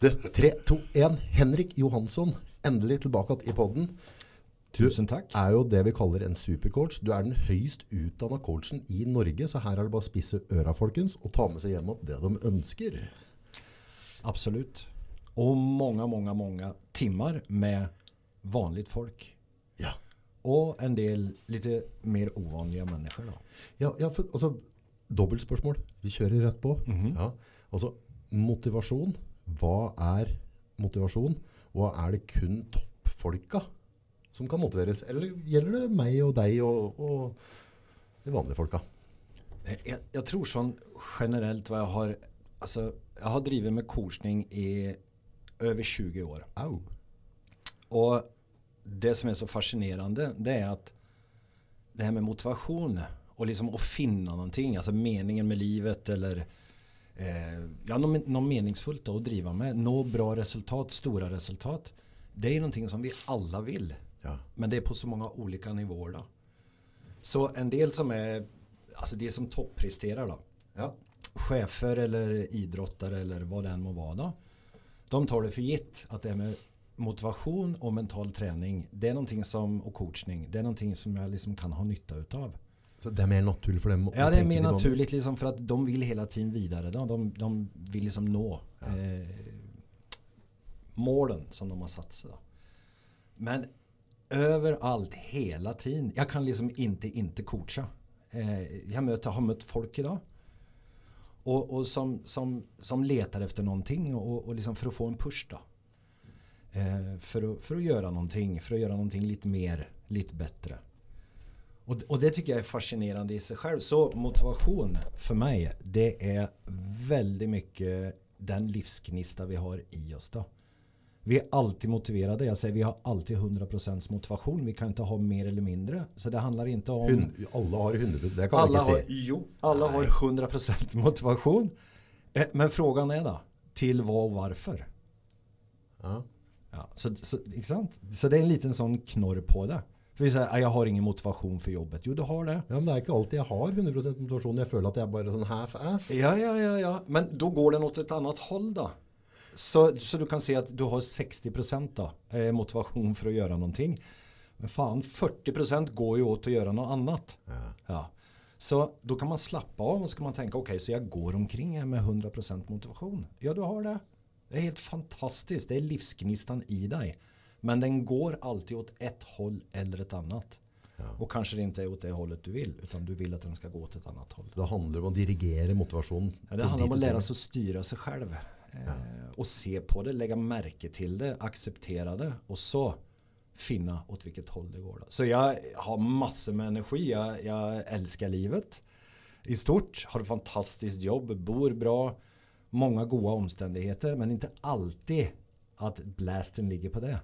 Det, 3, 2, 1. Henrik Johansson, endelig tilbake i podden. Tusen takk. er jo det vi kaller en supercoach. Du er den høyst utdanna coachen i Norge, så her er det bare å spisse øra, folkens, og ta med seg hjem det de ønsker. Absolut. Och många, många, många timmar med vanligt folk. Ja. Och en del lite mer ovanliga människor då. Ja, ja for, altså, dobbeltspørsmål. Vi kjører rett på. ja. Altså, motivasjon. Hva er motivasjon? Og er det kun toppfolka som kan motiveres? Eller gjelder det meg og deg og, og de vanlige folka? Jag, jag tror sån generellt vad jag har, alltså jag har drivit med coachning i över 20 år. Au. Och det som är så fascinerande det är att det här med motivation och liksom att finna någonting, alltså meningen med livet eller ja, något, något meningsfullt att driva med, nå bra resultat, stora resultat. Det är någonting som vi alla vill. Ja. Men det är på så många olika nivåer då. Så en del som är, alltså det som toppresterar då. Ja. Chefer eller idrottare eller vad det än må vara då. De tar det för gitt att det här med motivation och mental träning. Det är någonting som, och coachning. Det är någonting som jag liksom kan ha nytta utav. Så det er mer naturlig for dem Ja det är mer naturligt liksom för att de vill hela tiden vidare. De, de vill liksom nå eh, målen som de har satt sig. Då. Men överallt, hela tiden. Jag kan liksom inte inte coacha. Eh, jag möter, har mött folk idag. Och, och som, som, som letar efter någonting och, och liksom för att få en push då. Eh, för, att, för att göra någonting, för att göra någonting lite mer, lite bättre. Och, och det tycker jag är fascinerande i sig själv. Så motivation för mig, det är väldigt mycket den livsgnista vi har i oss då. Vi är alltid motiverade. Jag säger vi har alltid 100% motivation. Vi kan inte ha mer eller mindre. Så det handlar inte om... Hun, alle har 100 det kan alla jeg har, ikke si. jo, alla har 100% motivation. Eh, Men frågan är då, till vad och varför? Ja. Ja, så, så, inte så det är en liten sån knorr på det. För vi säger, "Ah, jag har ingen motivation för jobbet. Jo, du har det. ja, men det er ikke alltid jeg har 100 motivasjon. Jeg føler at jeg er bare sånn half-ass. Ja, ja, ja, ja. Men då går den åt ett annat håll då. Så, så du kan se att du har 60% då, eh, motivation för att göra någonting. Men fan, 40% går ju åt att göra något annat. Ja. Ja. Så då kan man slappa av och så kan man tänka okej, så jag går omkring här med 100% motivation. Ja, du har det. Det är helt fantastiskt. Det är livsgnistan i dig. Men den går alltid åt ett håll eller ett annat. Och kanske det inte är åt det hållet du vill, utan du vill att den ska gå åt ett annat håll. Så det handler om å dirigere motivasjonen. Ja, det handlar om att lära sig att styra sig själv. Eh, och se på det, lägga märke till det, acceptera det och så finna åt vilket håll det går. Då. Så jag har massor med energi, jag, jag älskar livet i stort, har ett fantastiskt jobb, bor bra, många goda omständigheter men inte alltid att blasten ligger på det.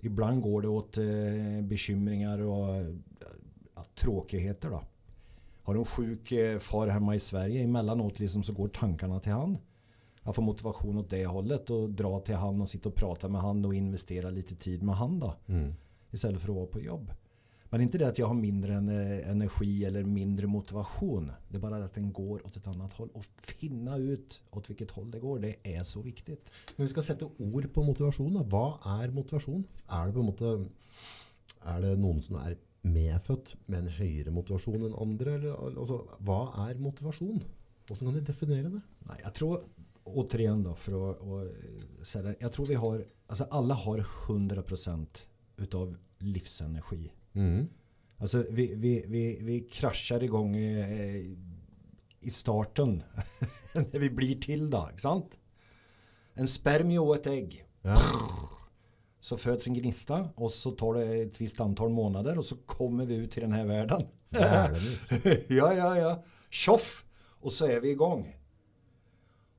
Ibland går det åt eh, bekymringar och tråkigheter då. Har du en sjuk eh, far hemma i Sverige emellanåt liksom så går tankarna till han. Jag får motivation åt det hållet och dra till han och sitta och prata med han och investera lite tid med han då. Mm. Istället för att vara på jobb. Men inte det att jag har mindre eh, energi eller mindre motivation. Det är bara att den går åt ett annat håll. Och finna ut åt vilket håll det går, det är så viktigt. Men vi skal sette ord på motivasjon. Da. Hva er motivasjon? Er det på måte Er det noen som er medfødt med en høyere motivasjon enn andre? Eller, altså, hva er motivasjon? Hvordan kan de definere det? Nej, jag tror återigen då för att, säga det. Jag tror vi har, alltså alla har 100% utav livsenergi. Mm. Alltså vi, vi, vi, vi kraschar igång eh, i starten när vi blir till då, inte sant? En spermie och ett ägg. Ja. Så föds en gnista och så tar det ett visst antal månader och så kommer vi ut till den här världen. Ja, ja, ja. Tjoff! Och så är vi igång.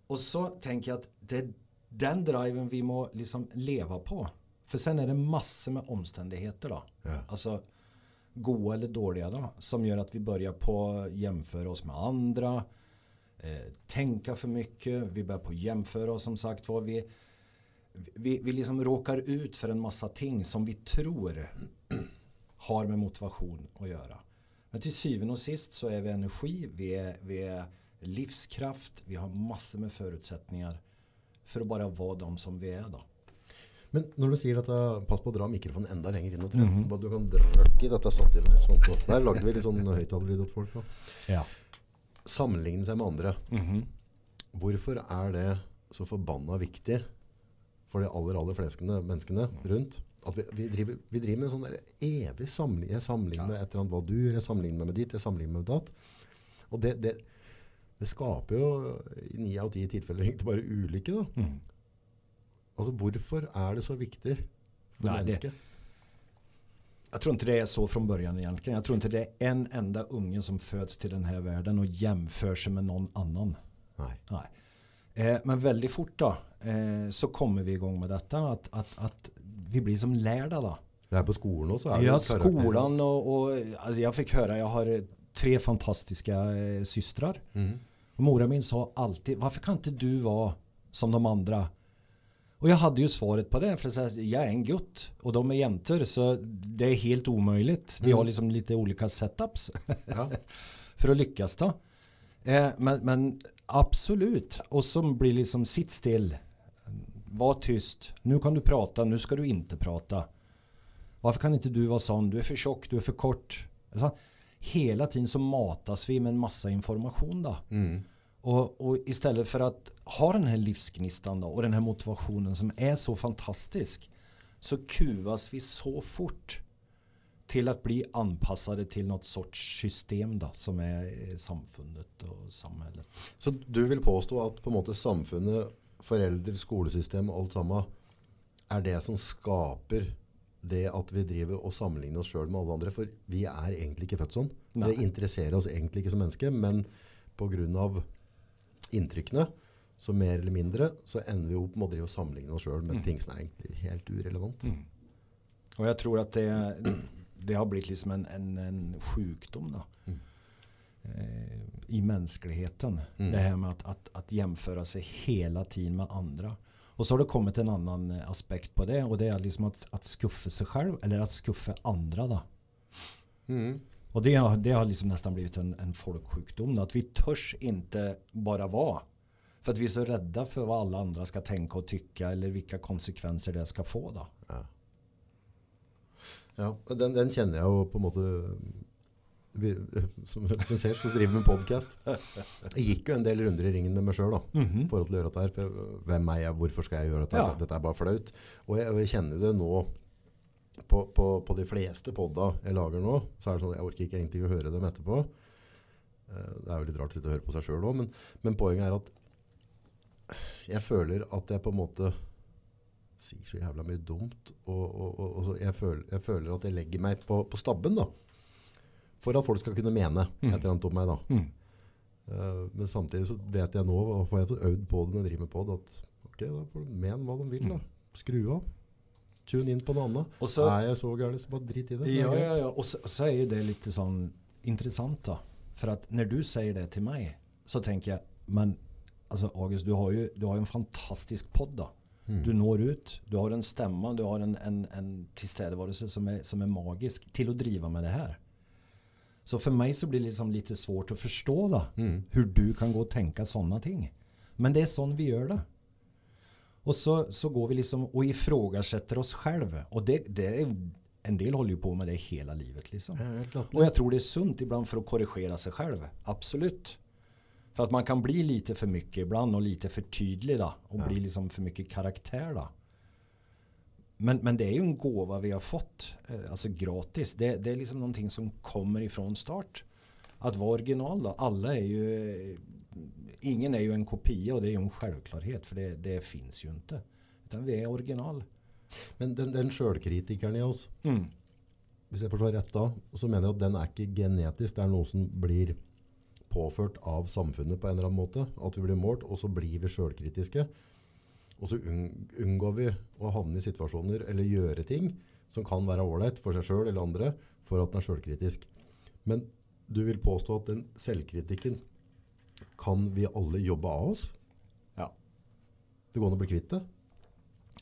Och så tänker jag att det är den driven vi må liksom leva på. För sen är det massor med omständigheter då. Ja. Alltså goda eller dåliga då. Som gör att vi börjar på jämföra oss med andra. Eh, tänka för mycket. Vi börjar på jämföra oss som sagt var. Vi, vi, vi liksom råkar ut för en massa ting som vi tror har med motivation att göra. Men till syvende och sist så är vi energi, vi är, vi är livskraft, vi har massor med förutsättningar för att bara vara de som vi är då. Men når du sier dette, pass på å dra mikrofonen enda lenger inn. og Mhm. jeg. Bare Du kan drøkke i dette samtidig. Sånn, så. Der lagde vi litt sånn høyttalerlyd til folk. Ja. Sammenligne seg med andre. Mhm. Hvorfor er det så forbanna viktig for de aller, aller fleste menneskene rundt? At vi, vi, driver, vi driver med en sånn evig samling. Jeg sammenligner med et eller annet hva du gjør, jeg sammenligner med ditt, jeg sammenligner med datt. Og det, det, det skaper jo i ni av ti tilfeller egentlig bare ulykke. da. Mm. Altså Hvorfor er det så viktig for det- mennesket? Jag tror inte det är så från början egentligen. Jag tror inte det är en enda unge som föds till den här världen och jämför sig med någon annan. Nei. Nej. Eh, men väldigt fort då eh, så kommer vi igång med detta. Att, att, att vi blir som lärda då. Det er på er det Ja, skolan och, och alltså jag fick höra, jag har tre fantastiska eh, systrar. Och mora min sa alltid, varför kan inte du vara som de andra? Och jag hade ju svaret på det, för så här, jag är en gutt och de är jäntor så det är helt omöjligt. Vi Mm. har liksom lite olika setups Ja. för att lyckas då. Eh, men, men absolut, och som blir liksom sitt still. Var tyst, nu kan du prata, nu ska du inte prata. Varför kan inte du vara sån? Du är för tjock, du är för kort. Alltså, hela tiden så matas vi med en massa information då. Mm. Och, och istället för att ha den här livsgnistan då, och den här motivationen som är så fantastisk så kuvas vi så fort till att bli anpassade till något sorts system då, som är eh, samfundet och samhället. Så du vil påstå at på måte samfunnet, foreldre, skolesystem og alt sammen er det som skaper det at vi driver og sammenligner oss sjøl med alle andre? For vi er egentlig ikke født sånn. Nei. Det interesserer oss egentlig ikke som menneske, men pga. Inntrykkene, så mer eller mindre, så ender vi opp med å drive og sammenligne oss sjøl med ting som er egentlig helt urelevant. Och jag tror att det, det har blivit liksom en, en, en sjukdom då. Mm. Eh, I mänskligheten. Mm. Det här med att, att, att jämföra sig hela tiden med andra. Och så har det kommit en annan eh, aspekt på det. Och det är liksom att, att skuffa sig själv. Eller att skuffa andra då. Mm. Och det har, det har liksom nästan blivit en, en folksjukdom. Då, att vi törs inte bara vara. För att vi är så rädda för vad alla andra ska tänka och tycka. Eller vilka konsekvenser det ska få då. Ja. ja den, den kjenner jeg jo på en måte vi, Som som ser, så driver med podcast. Jeg gikk jo en del runder i ringen med meg sjøl i Mhm. forhold til å gjøre dette her. For hvem er jeg? Hvorfor skal jeg gjøre dette? Ja. Dette er bare flaut. Og jeg, og jeg kjenner det nå på, på, på de fleste podda jeg lager nå. Så er det sånn at jeg orker ikke egentlig å høre dem etterpå. Eh, Det er jo litt rart å sitte og høre på seg sjøl òg, men, men poenget er at jeg føler at jeg på en måte sier så jævla mye dumt. Og, og, og, og så jeg, føler, jeg føler at jeg legger meg på, på stabben, da. For at folk skal kunne mene et Mm. eller annet om meg, da. Mm. Eh, men samtidig så vet jeg nå, og får jeg øvd på det når jeg driver med pod, at ok, da får de mene hva de vil, da. Skru av. Tune inn på noe annet. Och så, er jeg så gæren, så bare drit i det. Det Ja, ja, ja. Och så, så är ju det lite sån intressant då. För att när du säger det till mig så tänker jag, men alltså August, du har ju, du har ju en fantastisk podd då. Mm. Du når ut, du har en stämma, du har en, en, en tillstädvarelse som är, som är magisk till att driva med det här. Så för mig så blir det liksom lite svårt att förstå då, Mm. hur du kan gå och tänka sådana ting. Men det är sån vi gör det. Och så, så går vi liksom och ifrågasätter oss själva. Och det, det är, en del håller ju på med det hela livet liksom. Och jag tror det är sunt ibland för att korrigera sig själv. Absolut. För att man kan bli lite för mycket ibland och lite för tydlig då. Och Ja. bli liksom för mycket karaktär då. Men, men det är ju en gåva vi har fått. eh, Alltså gratis. Det, det är liksom någonting som kommer ifrån start. Att vara original då. Alla är ju... Ingen är ju en kopia och det är ju en självklarhet. För det, det finns ju inte. Utan vi är original. Men den, den sjølkritikeren i oss, Mm. hvis jeg forstår rett da, så mener jeg at den er ikke genetisk. Det er noe som blir påført av samfunnet på en eller annen måte. At vi blir målt, og så blir vi sjølkritiske. Og så unng- unngår vi å havne i situasjoner eller gjøre ting som kan være ålreit for seg sjøl eller andre, for at den er sjølkritisk. Men du vil påstå at den selvkritikken kan vi alle jobbe av oss? Ja. Det går an å bli kvitt det?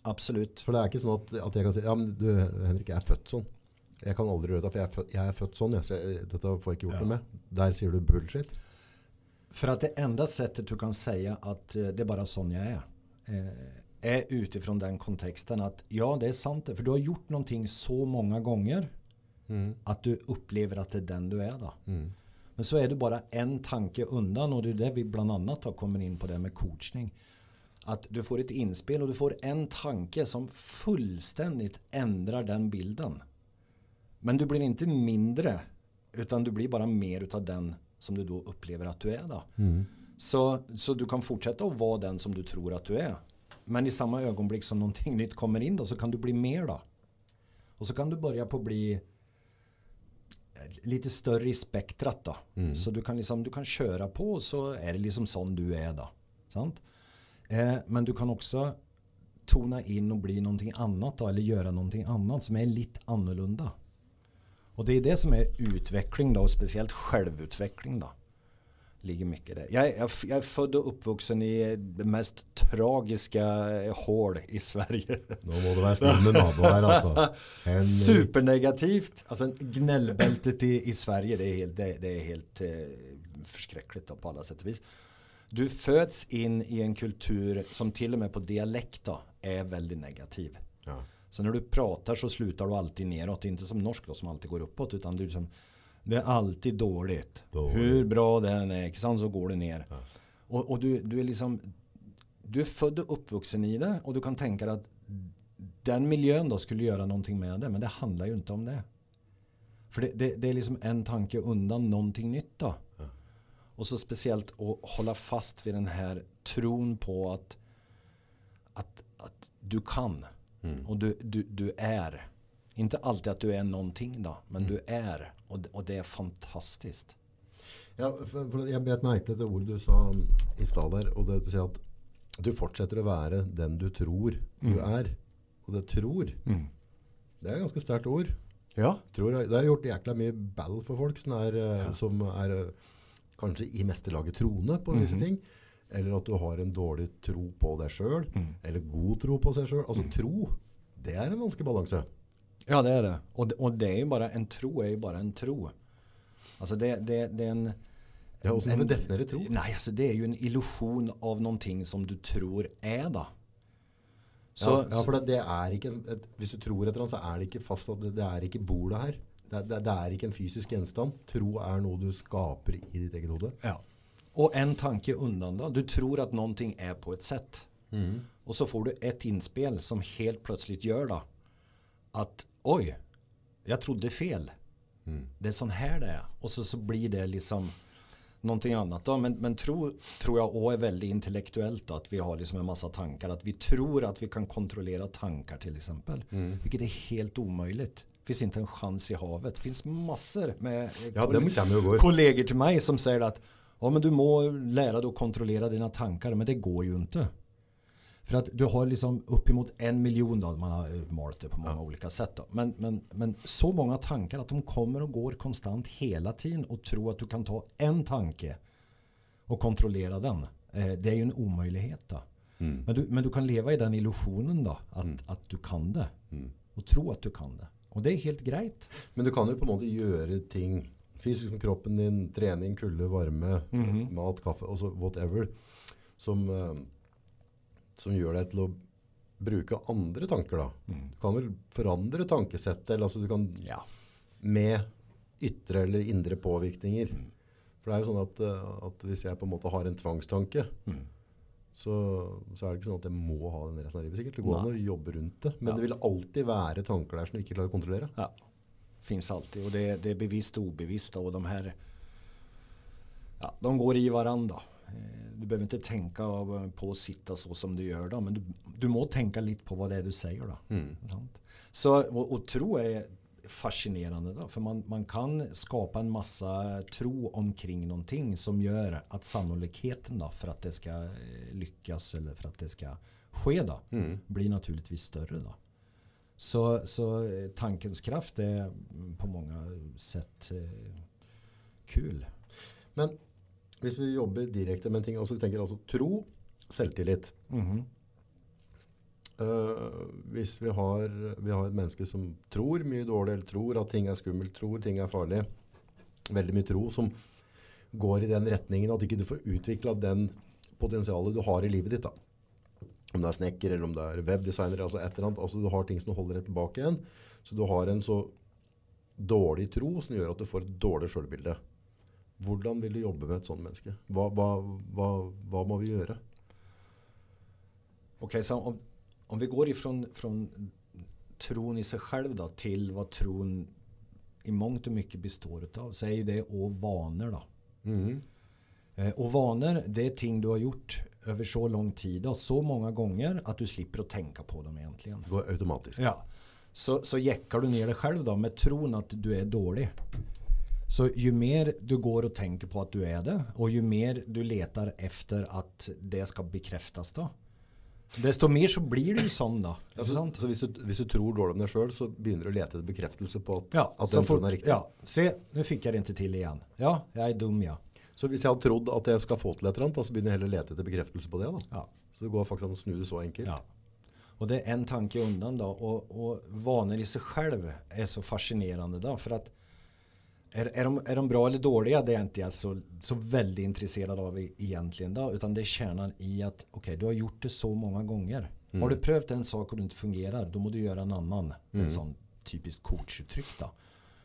Absolut. For det er ikke sånn at, at jeg kan si Ja, men du, Henrik, jeg er født sånn. Jeg kan aldri gjøre det, for jeg er født, jeg er født sånn. Jeg, så jeg, dette får jeg ikke gjort Ja. med. Der sier du bullshit. För att det enda sättet du kan säga att eh, det är bara sån jag är. eh, är utifrån den kontexten att ja, det är sant det, för du har gjort någonting så många gånger Mm. att du upplever att det är den du är då. Mm. Men så är du bara en tanke undan och det är det vi bland annat har kommit in på det med coachning. Att du får ett inspel och du får en tanke som fullständigt ändrar den bilden. Men du blir inte mindre utan du blir bara mer utav den som du då upplever att du är då. Mm. Så, så du kan fortsätta att vara den som du tror att du är. Men i samma ögonblick som någonting nytt kommer in då så kan du bli mer då. Och så kan du börja på att bli lite större i spektrat då. Så du kan, liksom, du kan köra på så är det liksom sån du är då. Sant? Eh, men du kan också tona in och bli någonting annat då, eller göra någonting annat som är lite annorlunda. Och det är det som är utveckling då, och speciellt självutveckling då. Ligger mycket där. Jag är, jag, jag är född och uppvuxen i det mest tragiska eh, hål i Sverige. Nå må du snill med naboen her, altså. Henrik. Supernegativt. Alltså gnällbältet i, i Sverige det är helt, det, det är helt eh, förskräckligt då, på alla sätt och vis. Du föds in i en kultur som till och med på dialekt då, är väldigt negativ. Ja. Så när du pratar så slutar du alltid neråt. Inte som norsk då, som alltid går uppåt. Utan du liksom, det är alltid dåligt. Dåligt. Hur bra det än är, så går det ner. Och, och du, du är liksom Du är född och uppvuxen i det och du kan tänka dig att den miljön då skulle göra någonting med det. Men det handlar ju inte om det. För det, det, det är liksom en tanke undan någonting nytt då. Och så speciellt att hålla fast vid den här tron på att, att, att du kan. Och du, du, du är. Inte alltid att du är någonting då. Men du är. Och, och det är fantastiskt. Ja, for, for jeg bet merke til det ordet du sa i stad der, og det du sier at du fortsetter å være den du tror du er. Og det tror, det er et ganske sterkt ord. Ja. Tror, det har gjort jækla mye ball for folk som er, eh, som er eh, kanskje i meste laget troende på visse ting. Eller at du har en dårlig tro på deg sjøl, eller god tro på seg sjøl. Altså tro, det er en vanskelig balanse. Ja det är det. Och, och det är ju bara, en tro är ju bara en tro. Alltså det, det, det är en... Ja, och en- vi definierar tro. Nej, alltså det är ju en illusion av någonting som du tror är då. Så, ja, ja, for det, det er ikke, en- hvis du tror et eller annet, så er det ikke fast at det, det er ikke bordet her. Det, det, det er ikke en fysisk gjenstand. Tro er noe du skaper i ditt eget hode. Ja. Och en tanke undan då. Du tror att någonting är på ett sätt. Och så får du ett inspel som helt plötsligt gör då att oj, jag trodde fel. Det är sån här det är. Och så, så blir det liksom någonting annat då. Men, men tro, tror jag också är väldigt intellektuellt då. Att vi har liksom en massa tankar. Att vi tror att vi kan kontrollera tankar till exempel. Vilket är helt omöjligt. Det finns inte en chans i havet. Det finns massor med Ja, går. kollegor till mig som säger att ja, men du må lära dig att kontrollera dina tankar. Men det går ju inte. För att du har liksom uppemot en miljon då, man har eh, malt det på många olika sätt då. Men, men, men så många tankar att de kommer och går konstant hela tiden och tro att du kan ta en tanke och kontrollera den. Eh, det är ju en omöjlighet då. Men, du, men du kan leva i den illusionen då, att, att du kan det. Och tro att du kan det. Och det är helt grejt. Men du kan jo på en måte gjøre ting fysisk med kroppen din, trening, kulde, varme, mat, kaffe, altså whatever, som, eh, som gjør deg til å bruke andre tanker da. Du kan vel forandre tankesettet, eller altså du kan Ja. med ytre eller indre påvirkninger. For det er jo sånn at, eh, at hvis jeg på en måte har en tvangstanke, så, så er det ikke sånn at jeg må ha den resten av livet sikkert. Det går an å jobbe rundt det. Men Ja. det vil alltid være tanker der som du ikke klarer å kontrollere. Ja, finns alltid. Och det, det är bevisst och obevisst. Och de här ja, de går i varandra. Eh, Du behöver inte tänka av- på att sitta så som du gör då. Men du, du må tänka lite på vad det är du säger då. Sant? Så, och, och tro är fascinerande då. För man, man kan skapa en massa tro omkring någonting som gör att sannolikheten då för att det ska eh, lyckas eller för att det ska ske då blir naturligtvis större då. Så, så eh, tankens kraft är mm, på många sätt eh, kul. Men hvis vi jobber direkte med en ting, altså tenker altså tro, selvtillit. Eh, hvis vi har, vi har et menneske som tror mye dårlig, eller tror at ting er skummelt, tror ting er farlig, veldig mye tro som går i den retningen at ikke du får utviklet den potensialet du har i livet ditt da. Om det er snekker eller om det er webdesigner, altså et eller annet. Altså du har ting som holder deg tilbake igjen. Så du har en så dårlig tro som gjør at du får et dårlig selvbilde. Hvordan vil du jobbe med et sånt menneske? Hva, hva, hva, hva må vi gjøre? Okej, så om, om vi går ifrån från tron i sig själv då till vad tron i mångt och mycket består utav så är det och vanor då. Eh, Och vanor, det är ting du har gjort över så lång tid och så många gånger att du slipper att tänka på dem egentligen. Det går automatisk. Ja. Så, så jäckar du ner dig själv då med tron att du är dålig. Så ju mer du går och tänker på att du är det och ju mer du letar efter att det ska bekräftas då. Desto mer så blir du sån då. Sant? så hvis du, tror dårlig om deg sjøl, så begynner du etter bekreftelse på at, Ja, at så den troen er riktig. ja, se, nu fick jag det inte till igen. Ja, jag är dum ja. Så hvis jeg har trodd at jeg skal få til et eller annet, da, så begynner jeg heller å lete etter bekreftelse på det. Da. ja. Så det går faktisk an å snu det så enkelt. Ja. Och det är en tanke undan då. Och, och vanor i sig själv är så fascinerande då. För att är, är, de, är de bra eller dåliga? Det är inte jag så, så väldigt intresserad av egentligen då. Utan det är kärnan i att okej, du har gjort det så många gånger. Har du prövat en sak och det inte fungerar, då må du göra en annan. Är En sån typiskt coachuttryck då.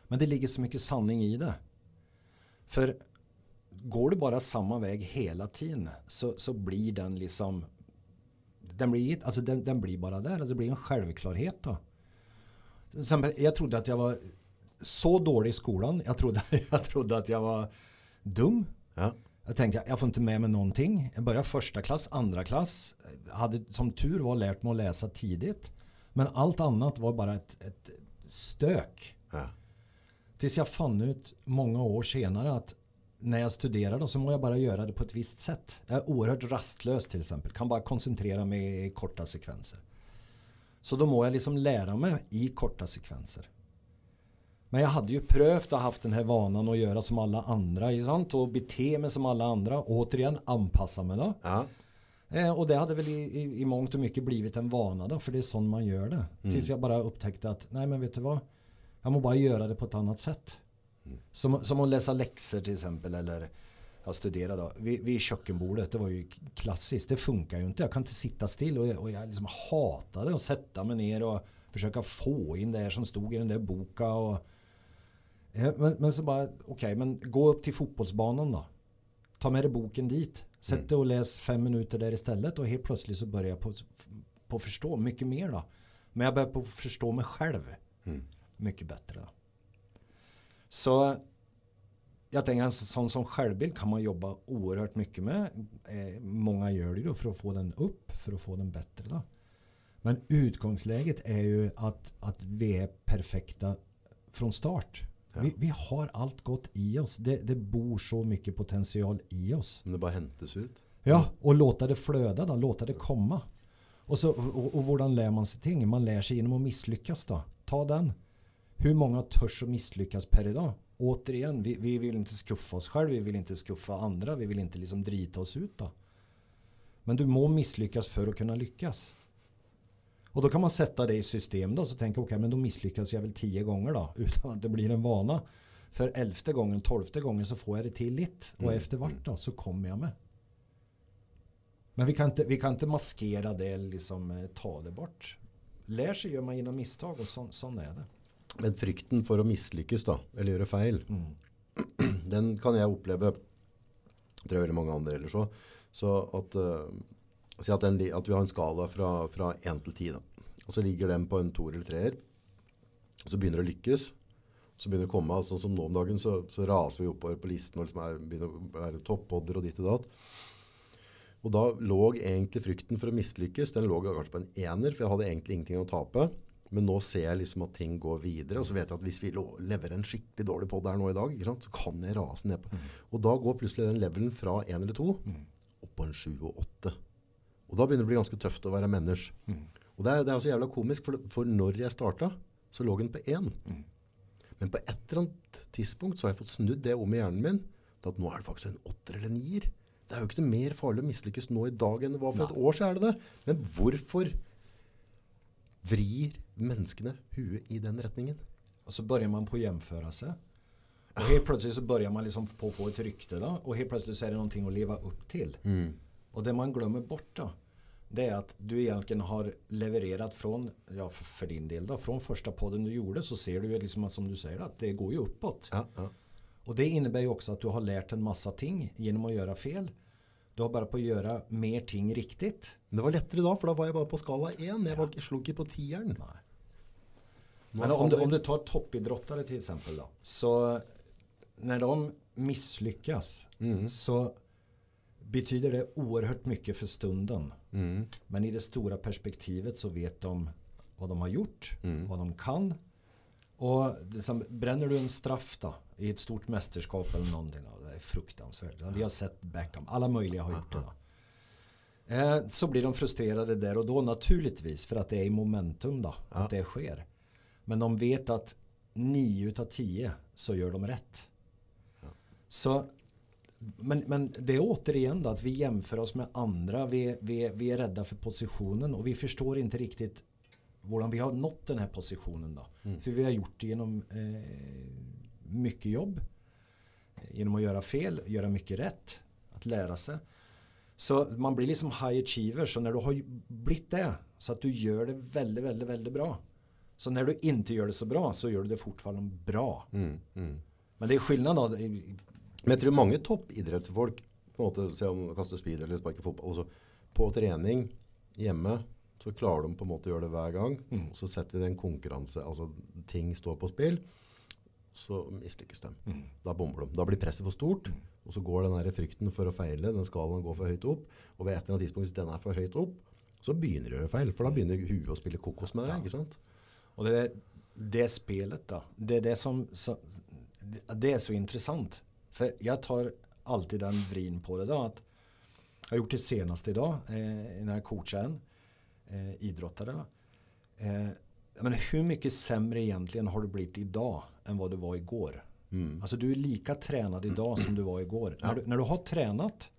Men det ligger så mycket sanning i det. För går du bara samma väg hela tiden så, så blir den liksom den blir, alltså den, den blir bara där. Alltså det blir en självklarhet då. Jag trodde att jag var så dålig i skolan. Jag trodde, jag trodde att jag var dum. Ja. Jag tänkte jag får inte med mig någonting. Jag började första klass, andra klass. Hade som tur var lärt mig att läsa tidigt. Men allt annat var bara ett, ett stök. Ja. Tills jag fann ut många år senare att när jag studerar då så må jag bara göra det på ett visst sätt. Jag är oerhört rastlös till exempel. Kan bara koncentrera mig i korta sekvenser. Så då må jag liksom lära mig i korta sekvenser. Men jag hade ju prövt och haft den här vanan att göra som alla andra. Sant? Och bete mig som alla andra. Återigen anpassa mig då. Ja. Eh, och det hade väl i, i, i mångt och mycket blivit en vana då. För det är sån man gör det. Tills jag bara upptäckte att nej men vet du vad. Jag må bara göra det på ett annat sätt. Som, som att läsa läxor till exempel. Eller jag studerade då. Vid, vid kökkenbordet. Det var ju klassiskt. Det funkar ju inte. Jag kan inte sitta still. Och jag, och jag liksom hatade att sätta mig ner och försöka få in det här som stod i den där boken. Och, men, men så bara, okej, men gå upp till fotbollsbanan då. Ta med dig boken dit. Sätt dig och läs fem minuter där istället och helt plötsligt så börjar jag på, på förstå mycket mer då. Men jag börjar på förstå mig själv mycket bättre. Då. Så jag tänker en sån som självbild kan man jobba oerhört mycket med. Eh, många gör det då för att få den upp, för att få den bättre. Då. Men utgångsläget är ju att, att vi är perfekta från start. Ja. Vi, vi har allt gott i oss. Det, det bor så mycket potential i oss. Men det bare hentes ut. Ja, och låta det flöda då, låta det komma. Och, så, och, och hurdan lär man sig ting? Man lär sig genom att misslyckas då. Ta den. Hur många törs att misslyckas per idag? Återigen, vi, vi vill inte skuffa oss själv, vi vill inte skuffa andra, vi vill inte liksom drita oss ut då. Men du må misslyckas för att kunna lyckas. Och då kan man sätta det i system då, så tänka okej, men då misslyckas jag väl tio gånger då, utan att det blir en vana. För elfte gången, tolfte gången så får jag det till lite. Och Mm. efter vart då, så kommer jag med. Men vi kan inte, vi kan inte maskera det eller liksom eh, ta det bort. Lär sig gör man genom misstag och så, sån är det. Men frykten for å mislykkes da, eller gjøre feil, Mm. den kan jeg oppleve, tror jeg veldig mange andre ellers også, så at, eh, si at, den, at vi har en skala fra, fra 1 til 10 da. Og så ligger den på en 2 eller 3 så begynner det å lykkes, så begynner det å komme, sånn som nå om dagen, så, så raser vi oppover på listen, og liksom er, begynner å være toppodder og ditt og datt. Og da lå egentlig frykten for å mislykkes, den lå kanskje på en ener, for jeg hadde egentlig ingenting å tape. Men nå ser jeg liksom at ting går videre, og så vet jeg at hvis vi leverer en skikkelig dårlig podd her nå i dag, sant, så kan jeg rase ned på. Og da går plutselig den levelen fra en eller to opp på en sju og åtte. Og da begynner det å bli ganske tøft å være menneske. Og det er, det er også jævla komisk, for, for når jeg starta, så lå den på én. Men på et eller annet tidspunkt så har jeg fått snudd det om i hjernen min, til at nå er det faktisk en åtter eller nier. Det er jo ikke noe mer farlig å mislykkes nå i dag enn det var for et år så er det det. Men hvorfor vrir menneskene huet i den retningen? Och så börjar man på att jämföra sig. Och helt plötsligt så börjar man liksom på att få ett rykte då. Och helt plötsligt så är det någonting att leva upp till. Och det man glömmer bort då. Det är att du egentligen har levererat från, ja för, för din del då, från första podden du gjorde så ser du ju liksom att, som du säger att det går ju uppåt. Ja, ja. Och det innebär ju också att du har lärt en massa ting genom att göra fel. Du har bara på att göra mer ting riktigt. Det var lettere da, for da var jeg bare på skala 1. Jeg var, slo ikke på. Nej. Men om du, om du tar toppidrottare till exempel då. Så när de misslyckas så betyder det oerhört mycket för stunden. Men i det stora perspektivet så vet de vad de har gjort, vad de kan. Och det som, bränner du en straff då i ett stort mästerskap eller någonting. Då, det är fruktansvärt. Vi har sett Beckham, alla möjliga har gjort det. Då. Eh, så blir de frustrerade där och då naturligtvis för att det är i momentum då, att det sker. Men de vet att 9 utav 10 så gör de rätt. Så, men, men det är återigen då att vi jämför oss med andra. Vi, vi, vi är rädda för positionen och vi förstår inte riktigt hur vi har nått den här positionen då. För vi har gjort det genom eh, mycket jobb. Genom att göra fel, göra mycket rätt. Att lära sig. Så man blir liksom high achiever. Så när du har blivit det så att du gör det väldigt, väldigt, väldigt bra. Så när du inte gör det så bra så gör du det fortfarande bra. Men det är skillnad då. Men jeg tror mange toppidrettsfolk på en måte, se om de kaster speed eller sparker fotball, altså, på trening hjemme så klarer de på en måte å gjøre det hver gang. Og så setter vi den konkurranse, altså ting står på spill, så mislykkes de. Da bomber de. Da blir presset for stort, og så går den der frykten for å feile, den skalaen går for høyt opp, og ved et eller annet tidspunkt, hvis den er for høyt opp, så begynner du å gjøre feil, for da begynner huet å spille kokos med deg, ikke sant? Och det, det spelet då. Det är det som så, det är så intressant. För jag tar alltid den vrin på det då. Att jag har gjort det senast idag eh, jag coachar en eh, idrottare. Eh, men hur mycket sämre egentligen har du blivit idag än vad du var igår? Alltså du är lika tränad idag som du var igår. När, du, när du har tränat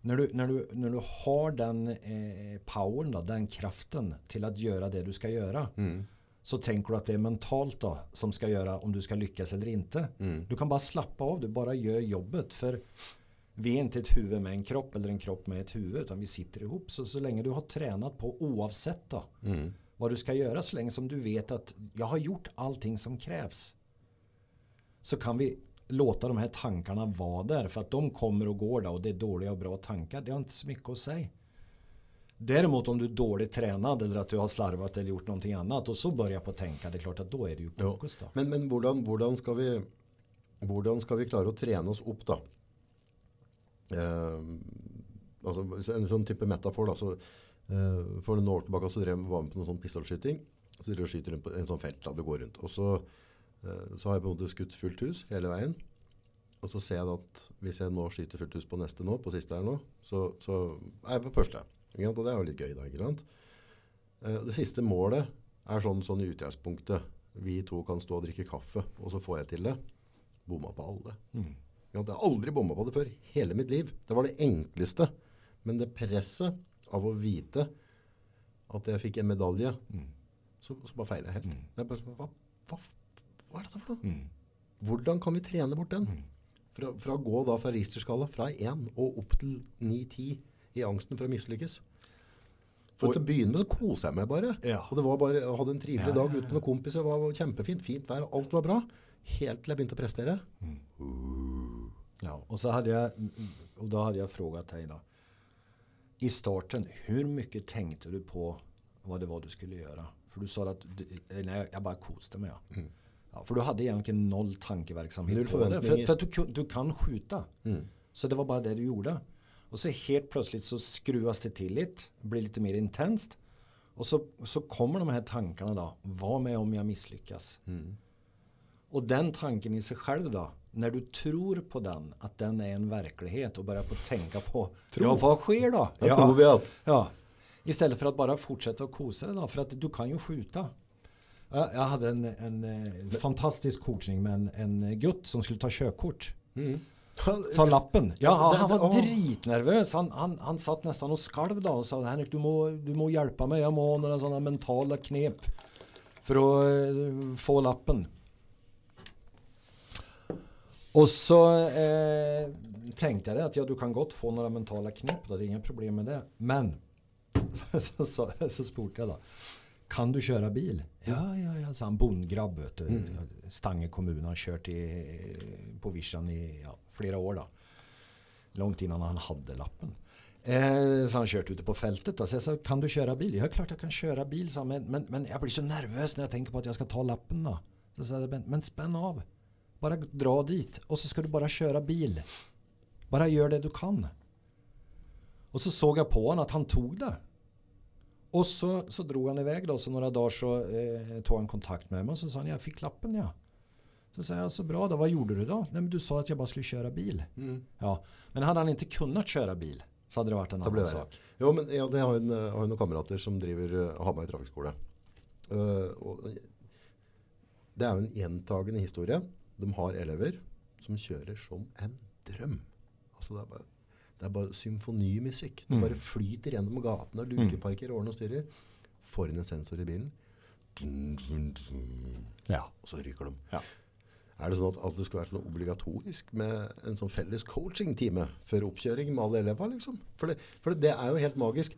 när du, när du, när du har den eh, powern, då, den kraften till att göra det du ska göra. Så tänker du att det är mentalt då som ska göra om du ska lyckas eller inte. Du kan bara slappa av, du bara gör jobbet. För vi är inte ett huvud med en kropp eller en kropp med ett huvud. Utan vi sitter ihop. Så, så länge du har tränat på oavsett då, vad du ska göra. Så länge som du vet att jag har gjort allting som krävs. Så kan vi låta de här tankarna vara där. För att de kommer och går då och det är dåliga och bra tankar. Det har inte så mycket att säga. Däremot om du är dåligt tränad eller att du har slarvat eller gjort någonting annat och så börjar på att tänka. Det är klart att då är det ju fokus då. Men, men hvordan, hvordan, skal vi, hvordan skal vi klare å trene oss opp da? Eh, altså en sånn type metafor da. Så, eh, for noen år tilbake så drev, var vi på noe sånn pistolskyting. Så dere skyter rundt på en sånn felt da, det går rundt. Og så, eh, så har jeg på måte skutt fullt hus hele veien. Og så ser jeg da at hvis jeg nå skyter fullt hus på neste nå, på siste her nå, så, så er jeg på første. Ikke sant? Og det er jo litt gøy da, ikke sant? Eh, Det siste målet er sånn, sånn i utgangspunktet. Vi to kan stå og drikke kaffe, og så får jeg til det. Bomma på alle. Sant? Jeg har aldri bomma på det før. Hele mitt liv. Det var det enkleste. Men det presset av å vite at jeg fikk en medalje, så, så bare feiler jeg helt. Det er bare, hva, hva, hva er dette for noe? Hvordan kan vi trene bort den? Fra, fra å gå da fra Richter-skala fra 1 og opp til 9-10 i angsten for å mislykkes. For til å begynne med så koser jeg meg bare. Ja. Og det var bare, jeg hadde en trivelig Ja, dag ute med noen kompiser. Det var kjempefint, fint vær, alt var bra. Helt til jeg begynte å prestere. Ja, och så hade jag, och då hade jag frågat dig då. I starten, hur mycket tänkte du på vad det var du skulle göra? För du sa att, du, nej, jag bara kostade mig. Ja. Ja, för du hade egentligen noll tankeverksamhet Noll på det. För, för att du, du kan skjuta. Så det var bara det du gjorde. Och så helt plötsligt så skruvas det till lite, blir lite mer intensivt. Och så, så kommer de här tankarna då. Vad med om jag misslyckas? Och den tanken i sig själv då. När du tror på den, att den är en verklighet och börjar på att tänka på Ja, vad sker då? Jeg ja, tror vi at ja. Istället för att bara fortsätta att kosa dig då. För att du kan ju skjuta. Jag jag hade en, en eh, fantastisk coachning med en, en gutt som skulle ta körkort. Ta lappen. Ja, han det- var dritnervös. Han, han, han satt nästan och skalv då och sa Henrik du må, du må hjälpa mig. Jag må ha några sådana mentala knep. För att eh, få lappen. Och så eh, tänkte jag att ja, du kan gott få några mentala knep. Då, det är inga problem med det. Men så, så, så spurte jeg da. Kan du kjøre bil? Ja, ja, ja, sa han. Bondgrabb, vet du. Stange kommun. Han kjørt i, på Vischan i ja, Flera år, då. Långt innan han hade lappen. Eh, så han kört ute på fältet då. Så jag sa, kan du köra bil? Ja, klart jag kan köra bil, sa. Men, men, men jag blir så nervös när jag tänker på att jag ska ta lappen. då. Så sa jag, men, men av. Bara dra dit. Och så ska du bara köra bil. Bara gör det du kan. Och så såg jag på honom att han tog det. Och så, så drog han iväg då, så några dagar så eh, tog han kontakt med mig och så sa han, jag fick lappen ja. Så sa jag, så bra då, vad gjorde du då? Nej men du sa att jag bara skulle köra bil. Ja, men hade han inte kunnat köra bil så hade det varit en annan det. sak. Jo, men ja, det har en, eh, har noen kamerater som driver uh, Hamar trafikkskole. Uh, og det jo en gjentagende historie. De har elever som kjører som en drøm. Altså det er bare, det er bare symfonimusikk. Det bare flyter gjennom gatene og lukeparker og ordner og styrer. Får inn en sensor i bilen. Dun, dun, dun. Ja. Og så ryker de. Ja. Er det sånn at, at det skulle vært sånn obligatorisk med en sånn felles coaching-time før oppkjøring med alle elever, liksom? For, det, for det, er jo helt magisk.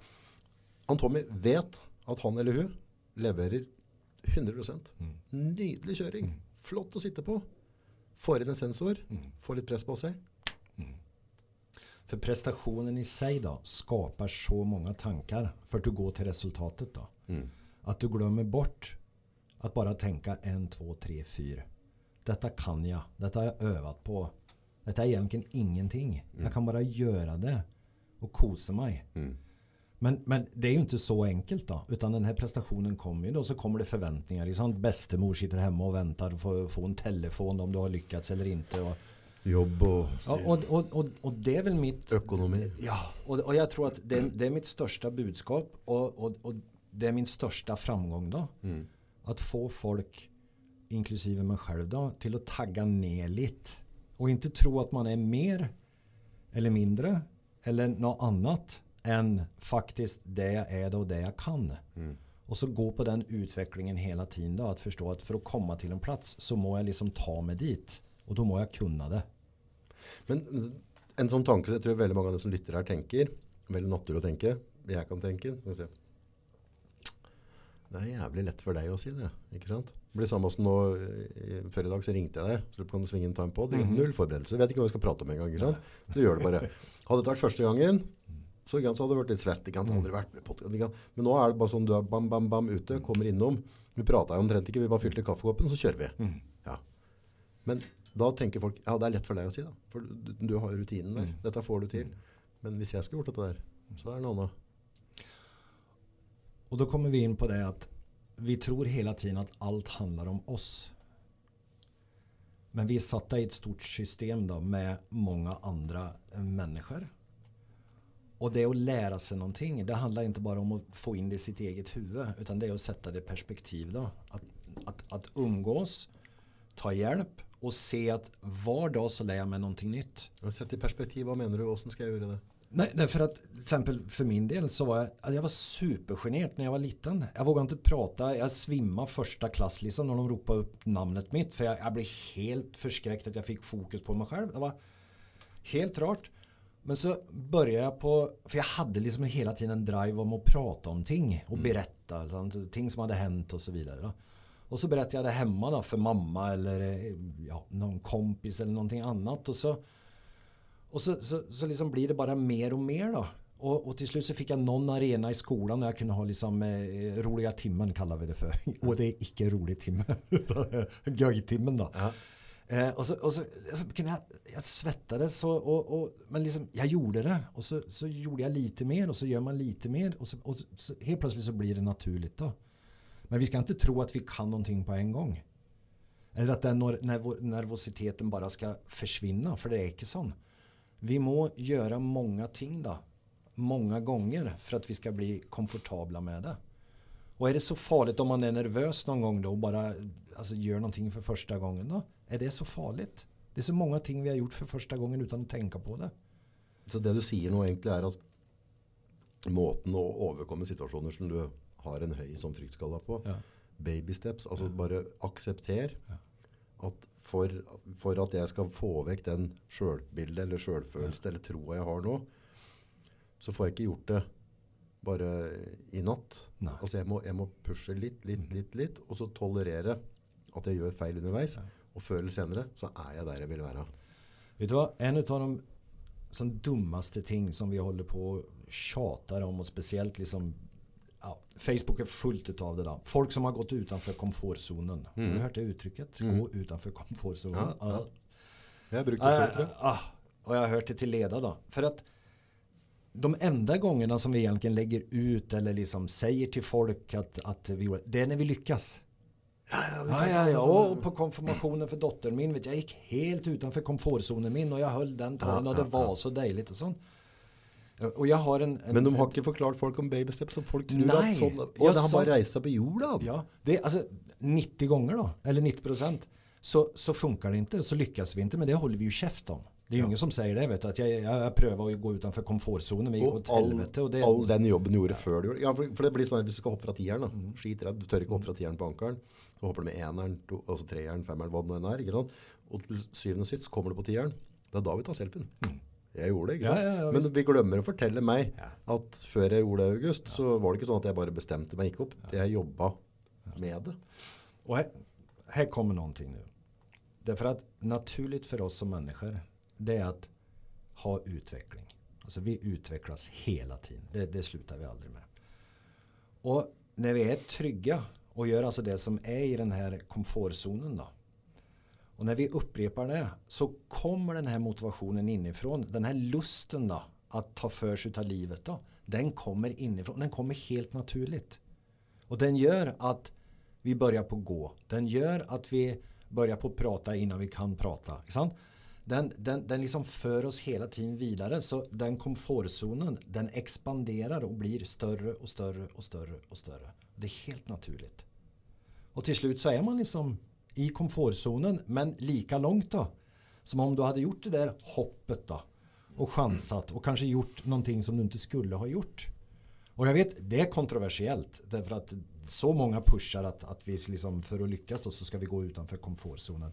Han Tommy vet at han eller hun leverer 100% Nydelig kjøring. Flott å sitte på. Får inn en sensor. Får litt press på seg. För prestationen i sig då skapar så många tankar för att du går till resultatet då. Att du glömmer bort att bara tänka en, två, tre, fyra. Detta kan jag. Detta har jag övat på. Detta är egentligen ingenting. Jag kan bara göra det och kosa mig. Men, men det är ju inte så enkelt då. Utan den här prestationen kommer ju då. Så kommer det förväntningar. Liksom, bestemor sitter hemma och väntar på att få en telefon om du har lyckats eller inte. Och, Jobb og Ja, och, och, och, och det är väl mitt... økonomi. Ja, och, och jag tror att det, det är mitt största budskap och, och, och det är min största framgång då. Att få folk, inklusive mig själv då, till att tagga ner lite. Och inte tro att man är mer eller mindre eller något annat än faktiskt det jag är och det jag kan. Och så gå på den utvecklingen hela tiden då. Att förstå att för att komma till en plats så må jag liksom ta mig dit. Och då må jag kunna det. Men en sånn tanke, jeg tror veldig mange av de som lytter her tenker, veldig naturlig å tenke, jeg kan se. Det er jævlig lett for deg å si det, ikke sant? Det blir samme som nå, i- før i dag så ringte jeg deg, så du kan svinge en time på, det er null forberedelse, vet ikke hva vi skal prate om en gang, ikke sant? Du gjør det bare. Hadde dette vært første gangen, så, så hadde det vært litt svett, ikke sant? Aldri vært med på podcast? Men nå er det bare sånn, du er bam, bam, bam ute, kommer innom, vi prater jo omtrent ikke, vi bare fylte kaffekoppen, så kjører vi. Ja. Men da tenker folk, ja, det er lett for deg å si da. For du, du har rutinen der. Dette får du til. Men hvis jeg skulle gjort dette der, så er det noe annet. Och då kommer vi in på det att vi tror hela tiden att allt handlar om oss. Men vi är satta i ett stort system då med många andra människor. Och det att lära sig någonting, det handlar inte bara om att få in det i sitt eget huvud. Utan det är att sätta det i perspektiv då. Att, att, att umgås, ta hjälp och se att var dag så lär jag mig någonting nytt. Sätt i perspektiv, vad menar du? Och sen ska jag göra det? Nej, nej, för att till exempel för min del så var jag, alltså jag var supergenert när jag var liten. Jag vågade inte prata, jag svimmade första klass liksom när de ropade upp namnet mitt. För jag, jag blev helt förskräckt att jag fick fokus på mig själv. Det var helt rart. Men så började jag på, för jag hade liksom hela tiden en drive om att prata om ting och berätta. sånt, ting som hade hänt och så vidare. Då. Och så berättade jag det hemma då för mamma eller ja, någon kompis eller någonting annat. Och så och så, så, så liksom blir det bara mer och mer då. Och, och till slut så fick jag någon arena i skolan där jag kunde ha liksom eh, roliga timmen kallar vi det för. Och det är icke rolig timme. Göjtimmen då. Eh, och så, och så, så kunde jag, jag svettades och, och, och, men liksom jag gjorde det. Och så, så gjorde jag lite mer och så gör man lite mer. Och, så, och så, helt plötsligt så blir det naturligt då. Men vi ska inte tro att vi kan någonting på en gång. Eller att den nervositeten bara ska försvinna. För det är inte sån. Vi må göra många ting då. Många gånger för att vi ska bli komfortabla med det. Och är det så farligt om man är nervös någon gång då och bara alltså, gör någonting för första gången då? Är det så farligt? Det är så många ting vi har gjort för första gången utan att tänka på det. Så det du sier nå egentlig er at måten å overkomme situasjoner som du har en høy som fryktskala på, Ja. baby steps, altså bare aksepter at for, for at jeg skal få vekk den selvbildet eller selvfølelse eller troa jeg har nå, så får jeg ikke gjort det bare i natt. Nei. Altså jeg må, jeg må pushe litt, litt, litt, litt, og så tolerere at jeg gjør feil underveis. Og før eller senere så er jeg der jeg vil være. Vet du vad? En av de som dummaste ting som vi håller på och tjatar om och speciellt liksom ja, Facebook är fullt utav det där. Folk som har gått utanför komfortzonen. Har du hört det uttrycket? Gå utanför komfortzonen. Ja, ja. Ja. Jeg har brukt det jeg. ah, och jag har hört det till leda då. För att de enda gångerna som vi egentligen lägger ut eller liksom säger till folk att, att vi gjorde, det är när vi lyckas. Ja, ja, ja. Och på konfirmationen för dottern min, vet jag, jag gick helt utanför komfortzonen min och jag höll den talen Ja, och det ja, var ja. så dejligt och sånt. Och jag har en... en Men de har ikke forklart folk om babysteps, så folk tror Nei, at sånn ja, det har bare reist på jorda. Ja, det är alltså 90 gånger då, eller 90 procent, så, så funkar det inte, så lyckas vi inte, men det håller vi ju käft om. Det är ju ingen som säger det, vet du, att jag, jag, jag prövar att gå utanför komfortzonen, Og åt all, helvete. Och det, all den jobben du gjorde før du gjorde Ja, for, for det blir sånn at hvis du skal hoppe fra tieren, da. Mm. Skitredd. Du tør ikke hoppe fra tieren på ankeren. Så hopper du med eneren, to, altså treeren, femmeren, hva det nå enn er. Ikke sant? Og til syvende og sist så kommer du på tieren. Det er da vi tar selfien. Jeg gjorde det, ikke Mm. Ja, sant? ja, ja, Men vi glemmer å fortelle meg at før jeg gjorde det i august, så var det ikke sånn at jeg bare bestemte meg ikke opp. Jeg jobba med det. Och här, här kommer någonting nu. Därför att naturligt för oss som människor, det är att ha utveckling. Alltså vi utvecklas hela tiden. Det, det slutar vi aldrig med. Och när vi är trygga och gör alltså det som är i den här komfortzonen då. Och när vi upprepar det så kommer den här motivationen inifrån. Den här lusten då att ta för sig av livet då. Den kommer inifrån. Den kommer helt naturligt. Och den gör att vi börjar på gå. Den gör att vi börjar på prata innan vi kan prata. Sant? Den, den, den liksom för oss hela tiden vidare. Så den komfortzonen den expanderar och blir större och större och större och större. Det är helt naturligt. Och till slut så är man liksom i komfortzonen men lika långt då. Som om du hade gjort det där hoppet då. Och chansat och kanske gjort någonting som du inte skulle ha gjort. Och jag vet, det är kontroversiellt. Därför att så många pushar att, att vi liksom, för att lyckas då, så ska vi gå utanför komfortzonen.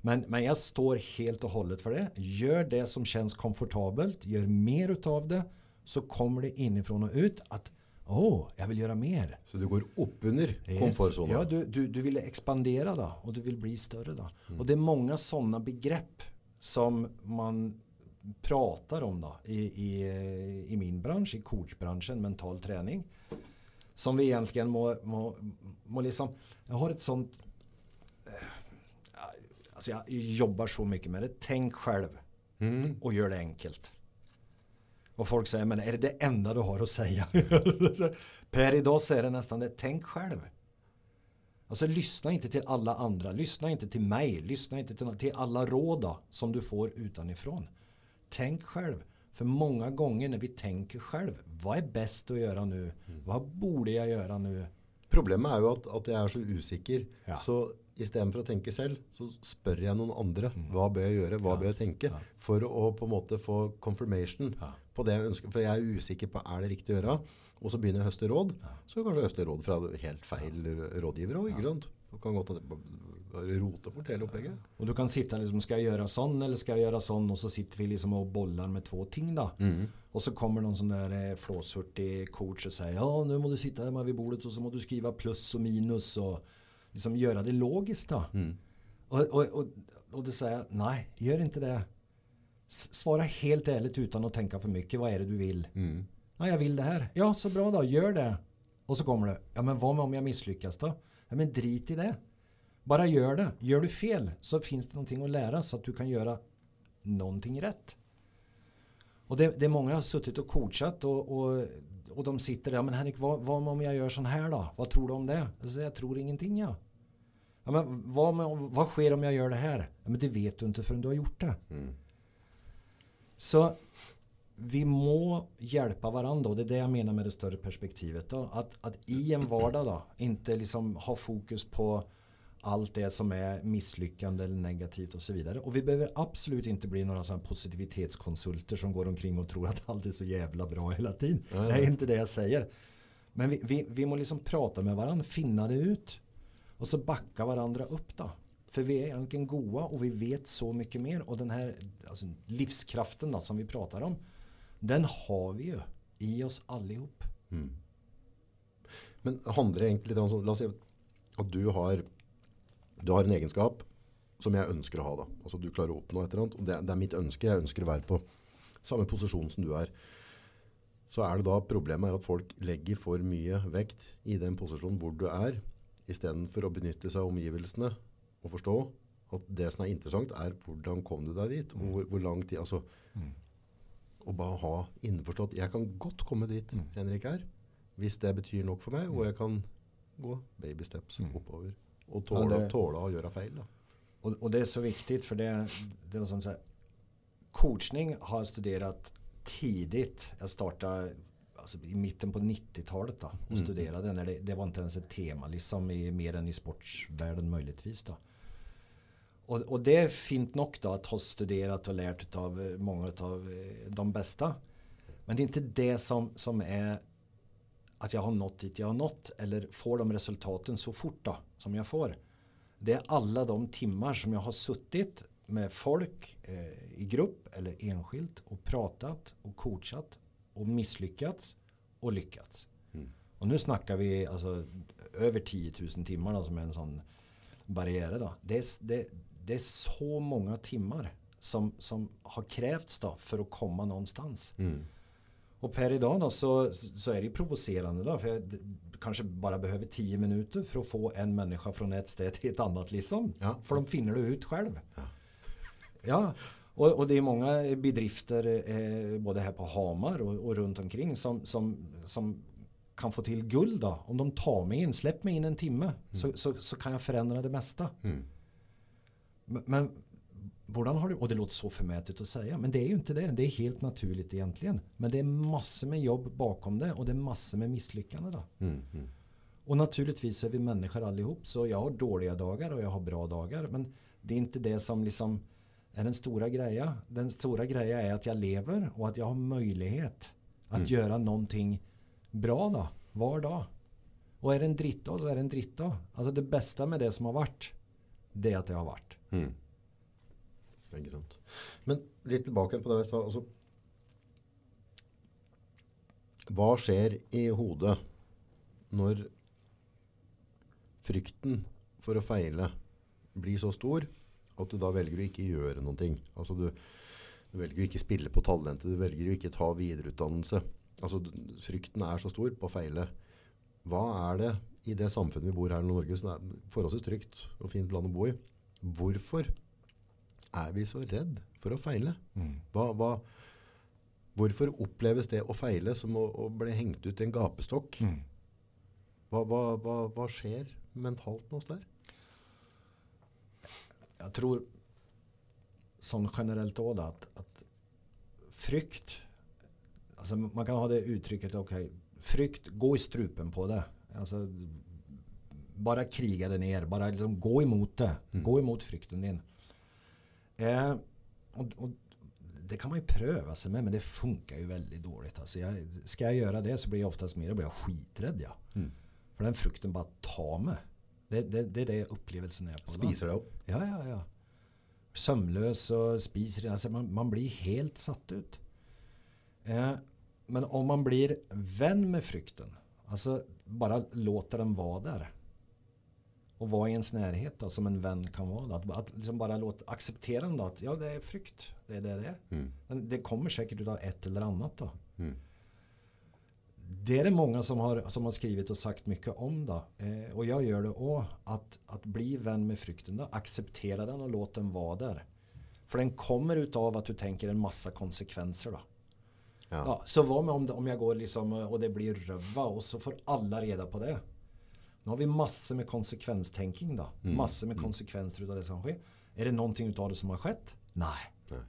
Men, men jag står helt och hållet för det. Gör det som känns komfortabelt. Gör mer utav det. Så kommer det inifrån och ut att åh, jag vill göra mer. Så du går oppunder Yes. komfortzonen. Ja, du, du, du vill expandera då och du vill bli större då. Mm. Och det är många sådana begrepp som man pratar om då i, i, i min bransch, i coachbranschen, mental träning. Som vi egentligen må, må, må liksom, jag har ett sånt, eh, alltså jag jobbar så mycket med det, tänk själv Mm. och gör det enkelt. Och folk säger, men är det det enda du har att säga? per idag är det nästan det, tänk själv. Alltså lyssna inte till alla andra, lyssna inte till mig, lyssna inte till, till alla råd som du får utanifrån. Tänk själv. För många gånger när vi tänker själv, vad är bäst att göra nu? Vad borde jag göra nu? Problemet er jo at, at jeg er så usikker. Ja. Så istedenfor å tenke selv, så spør jeg noen andre. Hva bør jeg gjøre? Hva Ja. bør jeg tenke? Ja. For å på måte få confirmation. På det jeg ønsker. For jeg er usikker på er det riktig å gjøre. Og så begynner jeg å høste råd. Så kanskje jeg høster råd fra helt feil rådgivere òg, ikke sant? Det kan godt roter bort hele opplegget. Och du kan sitta liksom, ska jag göra sån eller ska jag göra sån? Och så sitter vi liksom och bollar med två ting då. Och så kommer någon sån där eh, flåshurtig coach och säger ja nu må du sitta hemma vid bordet och så må du skriva plus och minus och liksom göra det logiskt då. Och, och, och, och det säger nej gör inte det. Svara helt ärligt utan att tänka för mycket. Vad är det du vill? Ja, jag vill det här. Ja, så bra då. Gör det. Och så kommer det. Ja, men vad om jag misslyckas då? Ja, men drit i det. Bara gör det. Gör du fel så finns det någonting att lära så att du kan göra någonting rätt. Och det, det är många har suttit och coachat och, och, och de sitter där. Men Henrik, vad, vad om jag gör sån här då? Vad tror du om det? Säger, jag tror ingenting ja. ja men vad, vad sker om jag gör det här? Ja, men det vet du inte förrän du har gjort det. Så vi må hjälpa varandra och det är det jag menar med det större perspektivet. Då. Att, att i en vardag då, inte liksom ha fokus på allt det som är misslyckande eller negativt och så vidare. Och vi behöver absolut inte bli några sådana positivitetskonsulter som går omkring och tror att allt är så jävla bra hela tiden. Nej, Det är inte det jag säger. Men vi, vi, vi må liksom prata med varandra, finna det ut. Och så backa varandra upp då. För vi är egentligen goa och vi vet så mycket mer. Och den här alltså, livskraften då, som vi pratar om. Den har vi ju i oss allihop. Mm. Men handlar det egentligen lite om sånn, la oss du har, du har en egenskap som jag önskar att ha då. Alltså du klarar upp oppnå et eller det, det är mitt önske, jag önskar att vara på samma position som du är. Så är det då problemet är att folk lägger för mycket vikt i den position där du är. Istället för att benytta sig av omgivelserna og forstå at det som er interessant, er hvordan kom du deg dit, og hvor, hvor lang tid altså, mm. Og bare ha innforstått Jeg kan godt komme dit mm. Henrik er, hvis det betyr nok for meg, og jeg kan gå baby steps mm. oppover. Og tåle, ja, det, tåle å gjøre feil. da. Och, och, det är så viktigt för det, det är som så här, coachning har jag studerat tidigt. Jag startade alltså, i mitten på 90-talet då, och mm. studerade. När det, det, var inte ens ett tema, liksom i, mer än i sportsvärlden möjligtvis. Då. Och, och, det är fint nog då att ha studerat och lärt av eh, många av eh, de bästa. Men det är inte det som, som är att jag har nått dit jag har nått eller får de resultaten så fort då, som jag får. Det är alla de timmar som jag har suttit med folk eh, i grupp eller enskilt och pratat och coachat och misslyckats och lyckats. Mm. Och nu snackar vi alltså över 10 000 timmar då, som är en sån barriär. Då. Det, är, det, det är så många timmar som, som har krävts då för att komma någonstans. Mm. Och per idag då så, så är det provocerande då. För jag kanske bara behöver tio minuter för att få en människa från ett ställe till ett annat liksom. Ja. För de finner du ut själv. Ja. ja. Och, och, det är många bedrifter eh, både här på Hamar och, och, runt omkring som, som, som kan få till guld då. Om de tar mig in, släpp mig in en timme mm. så, så, så, kan jag förändra det mesta. Mm. Men Hvordan har du, och det låter så förmätet att säga, men det är ju inte det. Det är helt naturligt egentligen. Men det är massor med jobb bakom det och det är massor med misslyckanden. Då. Mm, mm. Och naturligtvis är vi människor allihop. Så jag har dåliga dagar och jag har bra dagar. Men det är inte det som liksom är den stora grejen. Den stora grejen är att jag lever och att jag har möjlighet att mm. göra någonting bra då, var dag. Och är det en drittdag så är det en drittdag. Alltså det bästa med det som har varit, det är att det har varit. Mm. Ikke sant. Men litt tilbake på det jeg sa. Altså, hva skjer i hodet når frykten for å feile blir så stor at du da velger å ikke gjøre noen ting? Altså du, du velger å ikke spille på talentet, du velger å ikke ta videreutdannelse. Altså du, Frykten er så stor på å feile. Hva er det i det samfunnet vi bor her i Norge, som er forholdsvis trygt og fint land å bo i, hvorfor er vi så redd for å feile? Mm. Hva, hva, hvorfor oppleves det å feile som å, å bli hengt ut i en gapestokk? Mm. Hva, hva, skjer mentalt med oss der? Jeg tror sånn generelt òg at, at frykt altså Man kan ha det uttrykket ok, frykt, gå i strupen på det. Altså, bare krige det ned. Bare liksom, gå imot det. Mm. Gå imot frykten din. Eh, och, och, det kan man ju pröva sig med men det funkar ju väldigt dåligt. Alltså jag, ska jag göra det så blir jag oftast mer blir jag skiträdd. Ja. Mm. För den frukten bara tar mig. Det, det, det är det upplevelsen är på. Spiser det upp? Ja, ja, ja. Sömnlös och spiser. Alltså man, man blir helt satt ut. Eh, men om man blir vän med frukten. Alltså bara låter den vara där och vara i ens närhet då, som en vän kan vara. Då. Att, att liksom bara låta, acceptera ändå att ja, det är frykt. Det är det det är. Mm. Men det kommer säkert av ett eller annat då. Mm. Det är det många som har, som har skrivit och sagt mycket om då. Eh, och jag gör det också. Att, att bli vän med frykten då. Acceptera den och låt den vara där. För den kommer utav att du tänker en massa konsekvenser då. Ja. ja så vad med om, det, om jag går liksom och det blir röva och så får alla reda på det. Nu har vi massor med konsekvenstänking då. Mm. Massor med mm. konsekvenser av det som sker. Är det någonting av det som har skett? Nej. Nej.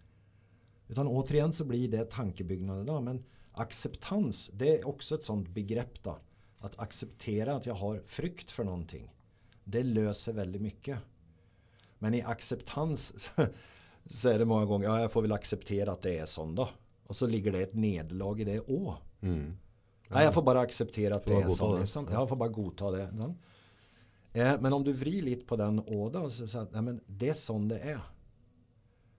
Utan återigen så blir det tankebyggnader då. Men acceptans, det är också ett sånt begrepp då. Att acceptera att jag har frykt för någonting. Det löser väldigt mycket. Men i acceptans så är det många gånger, ja jag får väl acceptera att det är sånt då. Och så ligger det ett nederlag i det å. Mm. Nej, jag får bara acceptera att det är så. Liksom. Jag får bara godta det. Eh, men om du vrider lite på den ådan så säger att men det är sån det är.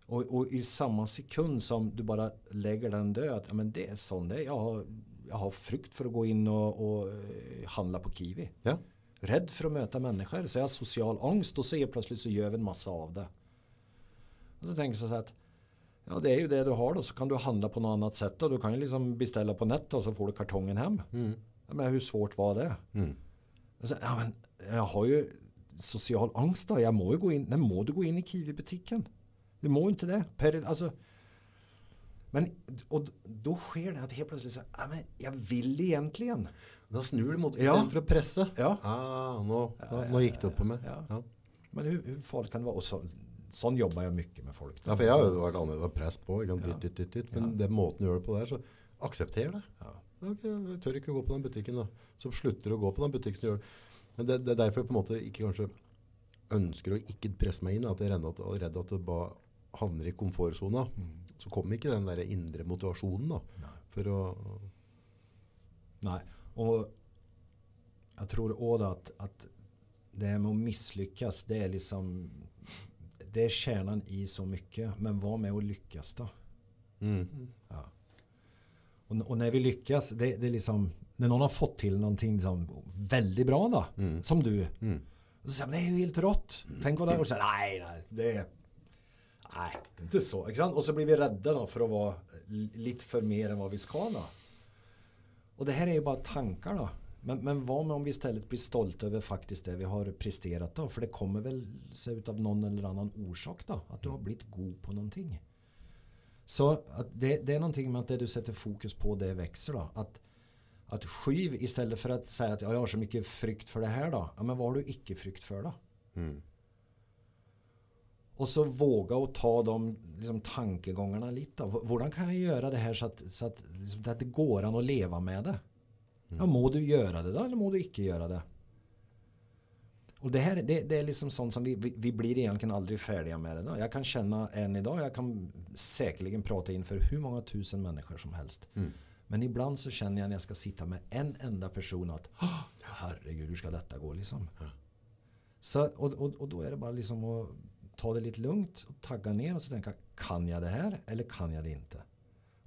Och, och, i samma sekund som du bara lägger den död, ja, men det är sån det är. Jag har jag har frukt för att gå in och, och eh, handla på Kiwi. Ja. Rädd för att möta människor. Så jag har social ångest och så är plötsligt så gör vi en massa av det. Och så tänker jag så att Ja det är ju det du har då så kan du handla på något annat sätt och du kan ju liksom beställa på nätet och så får du kartongen hem. Mm. Ja, men hur svårt var det? Mm. Så, ja, men jag har ju social ångest då. Jag må ju gå in. Nej, må du gå in i Kiwi-butiken? Du må inte det. Per, alltså, men och då sker det att helt plötsligt så, ja, men jag vill egentligen. Då snur du mot Ja. istället för att pressa. Ja. Ah, nå, nå, nå gick det upp på mig. Ja. Ja. Men hur, hur farligt kan det vara? Och så, sån jobbar jag mycket med folk. Ja, for jeg har jo vært annerledes og press på. Sant? Ja. Dytt, dytt, dytt. Men Ja. den måten du gjør det på der, så aksepter det. Ja. Ok, jeg tør ikke gå på den butikken da. Så slutter du å gå på den butikken gjør. Men det, det er derfor jeg på en måte ikke kanskje ønsker å ikke presse meg inn. At jeg er redd at, og du bare havner i komfortzona. Så kommer ikke den der indre motivasjonen da. Nej. For å... Nej. Och jag tror också att, att det här med att misslyckas, det är liksom det är kärnan i så mycket. Men vad med att lyckas då? Mm. Ja. Och, och när vi lyckas, det, det är liksom när någon har fått till någonting liksom väldigt bra då, Mm. som du. Mm. Och så säger man, det är ju helt rått. Tänk vad det är. Och så säger nej, nej, det är nej, inte så. Sant? Och så blir vi rädda då för att vara li- lite för mer än vad vi ska då. Och det här är ju bara tankar då. Men, men vad med om vi istället blir stolta över faktiskt det vi har presterat då? För det kommer väl se ut av någon eller annan orsak då. Att du har blivit god på någonting. Så det, det är någonting med att det du sätter fokus på det växer då. Att, att skyv istället för att säga att ja, jag har så mycket frykt för det här då. Ja, men vad har du icke frykt för då? Mm. Och så våga och ta de liksom, tankegångarna lite. Hur kan jag göra det här så att, så att, liksom, det går an att leva med det? Ja, må du göra det då eller må du icke göra det? Och det här det, det är liksom sånt som vi, vi, vi blir egentligen aldrig färdiga med det. Då. Jag kan känna än idag, jag kan säkerligen prata inför hur många tusen människor som helst. Mm. Men ibland så känner jag när jag ska sitta med en enda person att "Åh, herregud hur ska detta gå liksom. Så, och, och, och då är det bara liksom att ta det lite lugnt och tagga ner och så tänka kan jag det här eller kan jag det inte?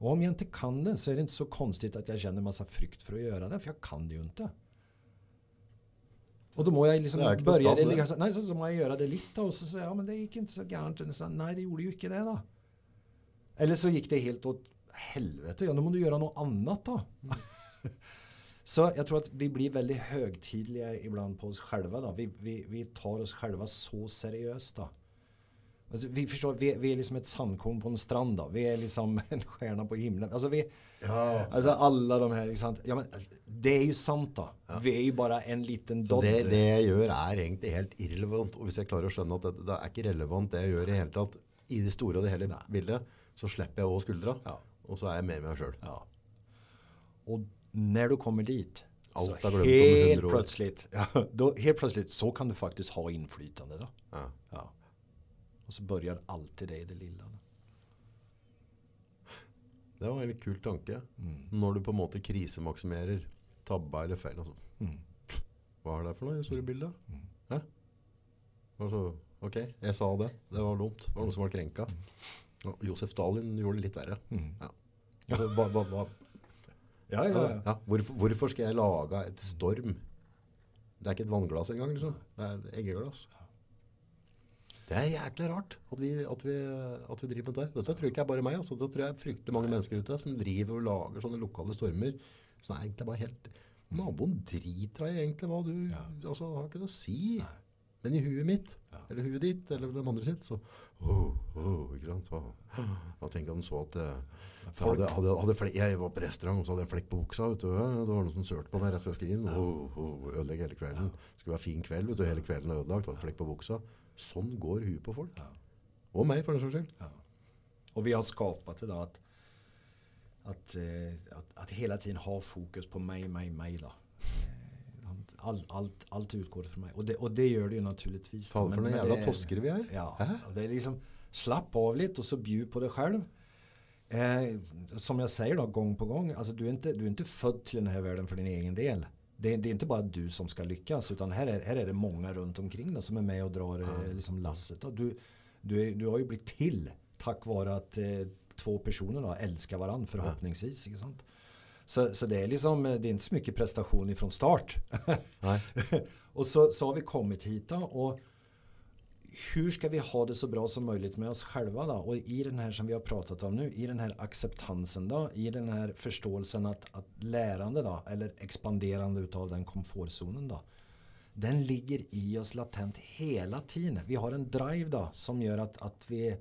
Och om jag inte kan det så är det inte så konstigt att jag känner massa frykt för att göra det för jag kan det ju inte. Och då må jag liksom Det börja det, liksom, nej, så, så må jag göra det lite och så säga ja men det gick inte så så, Nej det gjorde ju inte det då. Eller så gick det helt åt helvete. Ja då må du göra något annat då. Så jag tror att vi blir väldigt högtidliga ibland på oss själva. Då. Vi, vi, vi tar oss själva så seriöst. Då. Alltså, vi förstår, vi, vi är liksom ett sandkorn på en strand. Då. Vi är liksom en stjärna på himlen. Alltså, vi, Ja. alltså alla de här, liksom, ja, men, det är ju sant då. Vi är ju bara en liten dodd. det, det jeg gjør er egentlig helt irrelevant. Og hvis jeg klarer å skjønne at det, det er ikke relevant det jeg gjør i hele tatt, i det store og det hele bildet, så slipper jeg også skuldra. Ja. Og så jeg mer med meg sjøl. Ja. Och när du kommer dit Allt så om helt 100 år. plötsligt, ja, då, helt plötsligt så kan du faktiskt ha inflytande då. Ja. Ja. Och så börjar alltid det i det lilla. Det var en veldig kul tanke. Mm. Når du på en måte krisemaksimerer tabba eller feil. Altså. Mm. Hva er det for noe i det store bildet? Hæ? Altså, ok, jeg sa det. Det var dumt. Det var noen som var krenka. Og Josef Stalin gjorde det litt verre. Mm. Ja. Altså, hva, hva, hva, Ja, ja, ja, ja. ja. Hvorfor, hvorfor skal jeg lage et storm? Det er ikke et vannglass engang, liksom. Det er et eggeglass. Det er jæklig rart at vi, at, vi, at vi driver med det. Dette tror jeg ikke er bare meg. Altså. Det tror jeg er fryktelig mange mennesker ute som driver og lager sånne lokale stormer. Så det er egentlig bare helt... Naboen driter deg egentlig hva du... Ja. Altså, har ikke noe å si. Men i huet mitt, Ja. eller huet ditt, eller den andre sitt, så... Oh, oh, ikke sant? Hva, hva tenker han så at... eh, hadde, hadde, hadde flek, jeg var på restaurant, og så hadde jeg en flekk på buksa, vet du. Det var noen som sørte på meg rett før jeg skulle inn. Oh, oh, ødelegge hele kvelden. Det skulle være fin kveld, vet du. Hele kvelden er ødelagt, en flekk på buksa. Sånn går huet på folk. Ja. Og meg, for den saks skyld. Och vi har skapat det då att, att, eh, att, att hela tiden ha fokus på mig, mig, mig då. Eh, All, allt, allt utgår från mig. Och det, och det gör det ju naturligtvis. noen men jævla det- toskere vi er. Ja, och det är liksom slapp av lite och så bjud på dig själv. Eh, som jag säger då gång på gång, alltså du är, inte, du är inte född till den här världen för din egen del. Det, det är inte bara du som ska lyckas utan här är, här är det många runt omkring dig som är med och drar eh, liksom lasset. Du, du, du har ju blivit till tack vare att eh, två personer då älskar varandra förhoppningsvis. Inte sant? Så, så det är liksom, eh, det är inte så mycket prestation ifrån start. Och så, så har vi kommit hit och hur ska vi ha det så bra som möjligt med oss själva då? Och i den här som vi har pratat om nu, i den här acceptansen då, i den här förståelsen att, att lärande då, eller expanderande utav den komfortzonen då. Den ligger i oss latent hela tiden. Vi har en drive då som gör att, att vi,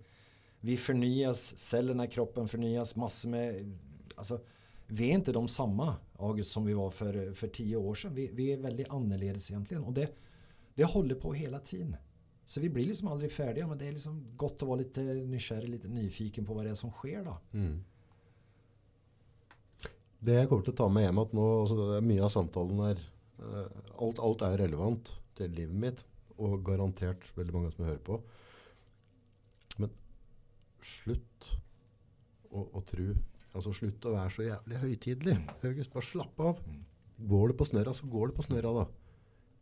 vi förnyas, cellerna i kroppen förnyas massor med, alltså vi är inte de samma August som vi var för, för tio år sedan. Vi, vi är väldigt annorlunda egentligen och det, det håller på hela tiden. Så vi blir liksom aldrig färdiga men det är liksom gott att vara lite nykärlig, lite nyfiken på vad det är som sker då. Mm. Det jag kommer att ta med hem att nu, alltså det är mycket av samtalen uh, allt, allt är relevant till livet mitt och garanterat väldigt många som hör på. Men slut och, och tro, alltså slut att vara så jävligt högtidlig. August, bara slapp av. Går det på snöra så går det på snöra då.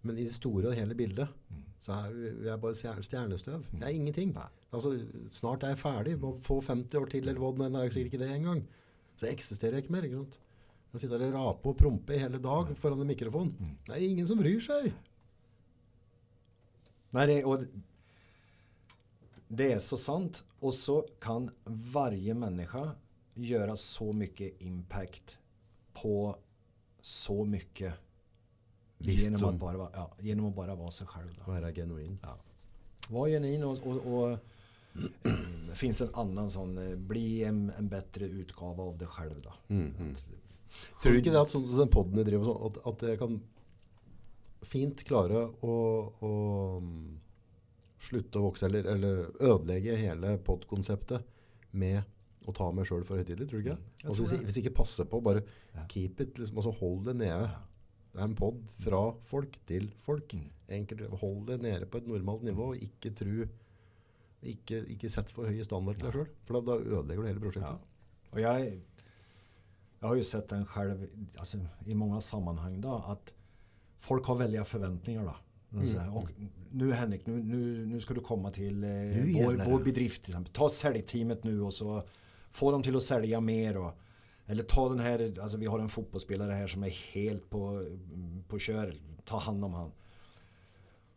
Men i det stora och hela bilden så är vi är bara stjär- stjärnestøv. Det är ingenting. Alltså, snart är jag färdig. Må få 50 år till eller vad det är. Sikkert inte det en gång. Så existerar jag inte mer. Ikke sant? Jag sitter och rapar och prompar hela dagen foran en mikrofon. Det är ingen som bryr sig. Nej, det, och det är så sant. Och så kan varje människa göra så mycket impact på så mycket genom Visdom. att, bara, vara- ja, genom att bara vara sig själv. Då. Vara genuin. Ja. Var genuin och, och, och eh, det finns en annan sån, eh, bli en, en bättre utgåva av dig själv då. Mm, mm. Tror du inte det att sånn, den podden ni driver sånn, at, at det kan fint å mm, slutte å vokse, eller, eller ødelegge hele poddkonseptet med å ta meg sjøl for høytidelig, tror du tror hvis, det. hvis ikke passer på, bare Ja. keep it, liksom, altså hold det nede. Ja. Det er en podd fra folk til folk. Mm. Enkelt, hold det nede på et normalt nivå, og ikke tro, ikke, ikke sett for høye standard til deg sjøl, for da, ødelegger du hele prosjektet. Ja. Och jag, jag har ju sett den själv alltså, i många sammanhang då, att folk har väldiga förväntningar. Då. De säger, och nu Henrik, nu, nu, nu ska du komma till eh, vår, vår det." bedrift. till exempel. Ta säljteamet nu och så få dem till att sälja mer. Och, eller ta den här, alltså vi har en fotbollsspelare här som är helt på, på kör. Ta hand om han.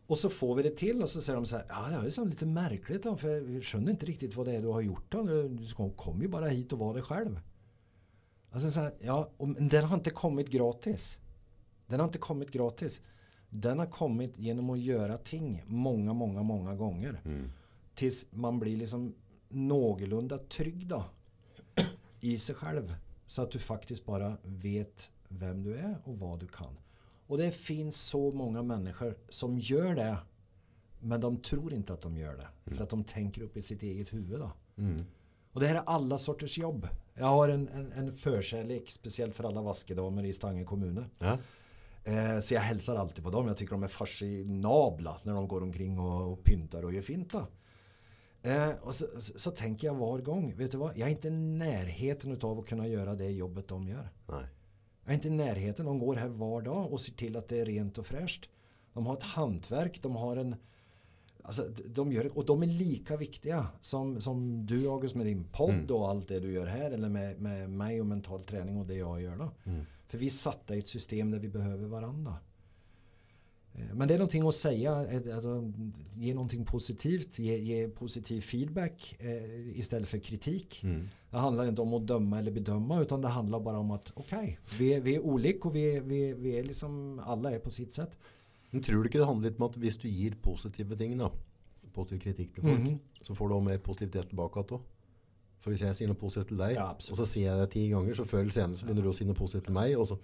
Och så får vi det till och så säger de så här, ja det är liksom lite märkligt då, för jag skönner inte riktigt vad det är du har gjort då. Du kom- ju bara hit och var dig själv. Alltså så här, ja, men den har inte kommit gratis. Den har inte kommit gratis. Den har kommit genom att göra ting många, många, många gånger. Tills man blir liksom någorlunda trygg då. I sig själv. Så att du faktiskt bara vet vem du är och vad du kan. Och det finns så många människor som gör det. Men de tror inte att de gör det. För att de tänker upp i sitt eget huvud då. Och det här är alla sorters jobb. Jag har en, en, en förkärlek, speciellt för alla vaskedamer i Stange kommun. Ja. Eh, så jag hälsar alltid på dem. Jag tycker de är fascinabla när de går omkring och, och pyntar och gör fint. då. Eh, och så, så, så tänker jag var gång, vet du vad? Jag är inte i närheten av att kunna göra det jobbet de gör. Nej. Jag är inte i närheten. De går här var dag och ser till att det är rent och fräscht. De har ett hantverk, de har en... Alltså, de gör, och de är lika viktiga som, som du August med din podd och allt det du gör här. Eller med, med mig och mental träning och det jag gör då. För vi är satta i ett system där vi behöver varandra. Eh, Men det är någonting att säga, alltså, ge någonting positivt, ge, ge positiv feedback eh, istället för kritik. Mm. Det handlar inte om att döma eller bedöma utan det handlar bara om att okej, vi, är- vi är olika och vi, är- vi, vi är liksom, alla är på sitt sätt. Men tror du ikke det handler litt om at hvis du gir positive ting, da, positiv kritikk til folk, Mhm. så får du mer positivitet tilbake igjen? For hvis jeg sier noe positivt til deg, Ja, absolutt. så sier jeg det ti ganger, så før eller senere så begynner du si noe positivt til meg, og så,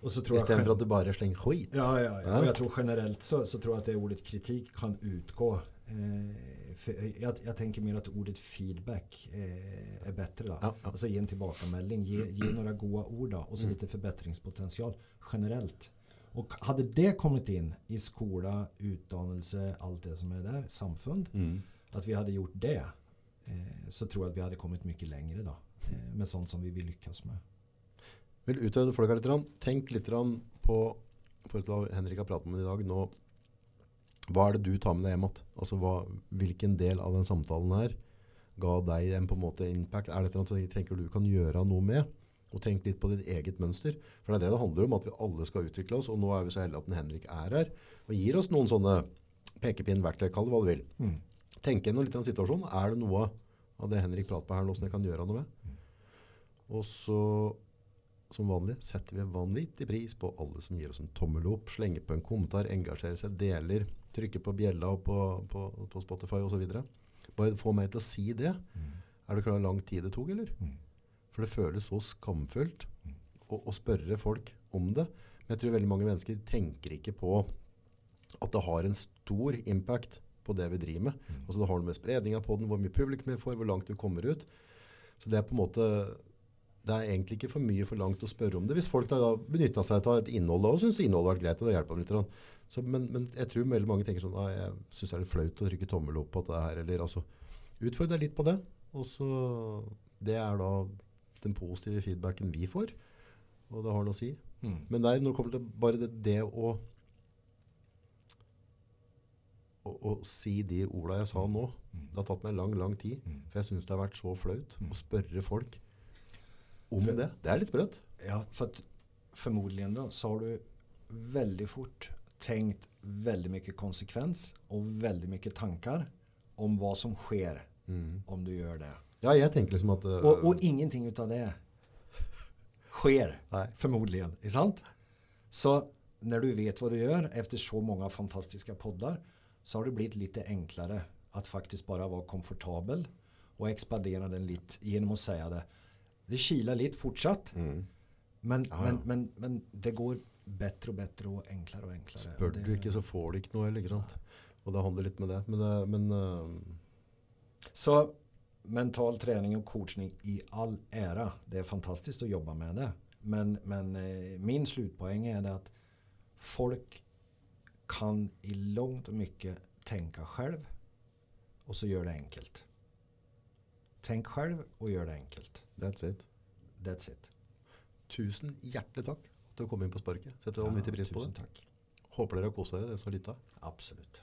Och så tror jag, istedenfor at du bare slenger skit. ja, ja, ja. Och jag tror generellt så, så tror jag att det ordet kritik kan utgå. Eh, för jag, jag tänker mer att ordet feedback eh, är bättre. Då. Ja, ja. Alltså ge en tillbakamelding, ge, ge några goda ord då, och så lite förbättringspotential generellt. Och hade det kommit in i skola, utdannelse, allt det som är där, samfund. Mm. Att vi hade gjort det. Eh, så tror jag att vi hade kommit mycket längre då. Eh, med sånt som vi vill lyckas med. Vil utfordre folka litt. Tenk litt på forhold til hva Henrik har pratet med i dag. Nå, hva er det du tar med deg hjem igjen? Altså, hva, hvilken del av den samtalen her ga deg en på en måte impact? Er det som du tenker du kan gjøre noe med? Og tenk litt på ditt eget mønster. For det er det det handler om, at vi alle skal utvikle oss. Og nå er vi så heldige at en Henrik er her og gir oss noen sånne pekepinn, verktøy, kall det hva du vil. Mm. Tenk gjennom litt om situasjonen. Er det noe av det Henrik prater på her nå som jeg kan gjøre noe med? Og så, som vanlig, setter vi vanvittig pris på alle som gir oss en tommel opp, slenger på en kommentar, engasjerer seg, deler, trykker på bjella og på, på, på Spotify osv. Bare få meg til å si det. Er du klar over hvor lang tid det tok, eller? Mm. For det føles så skamfullt å, å spørre folk om det. Men jeg tror veldig mange mennesker tenker ikke på at det har en stor impact på det vi driver med. Altså Det har noe med spredning av podden, hvor mye publikum vi får, hvor langt du kommer ut. Så det er på en måte det er egentlig ikke for mye for langt å spørre om det. Hvis folk da benytta seg av et innhold og syns innholdet har vært greit, og det hjelper dem litt. Så, men, men jeg tror veldig mange tenker sånn «Ah, Jeg syns det er litt flaut å trykke tommel opp på dette her. Eller altså Utfordre deg litt på det. Og så Det er da den positive feedbacken vi får. Og det har noe å si. Mm. Men der, når det kommer til bare det, det å, å å si de orda jeg sa nå, det har tatt meg lang, lang tid. For jeg syns det har vært så flaut å spørre folk om For- det. Det er litt sprøtt. Ja, för att förmodligen då så har du väldigt fort tänkt väldigt mycket konsekvens och väldigt mycket tankar om vad som sker om du gör det. Ja, jeg tenker liksom at uh, Och, och ingenting utav det sker Nej. förmodligen. Är sant? Så när du vet vad du gör efter så många fantastiska poddar så har det blivit lite enklare att faktiskt bara vara komfortabel och expandera den lite genom att säga det. Det kilar lite fortsatt. mm. Men, Ja, men, ja. men, men det går bättre och bättre och enklere och enklare. Och det, du ikke, så får du noe heller. ikke sant? Og det handler litt med det. Men, uh, men uh, Så mental träning och coachning i all ära. Det är fantastiskt att jobba med det. Men, men eh, min slutpoäng är det att folk kan i långt och mycket tänka själv och så gör det enkelt. Tänk själv och gör det enkelt. that's it. That's it. Tusen hjertelig takk at du kom inn på sparket. Setter vanvittig pris på det. tack. Håper dere kosa dere, det som er av. Absolut.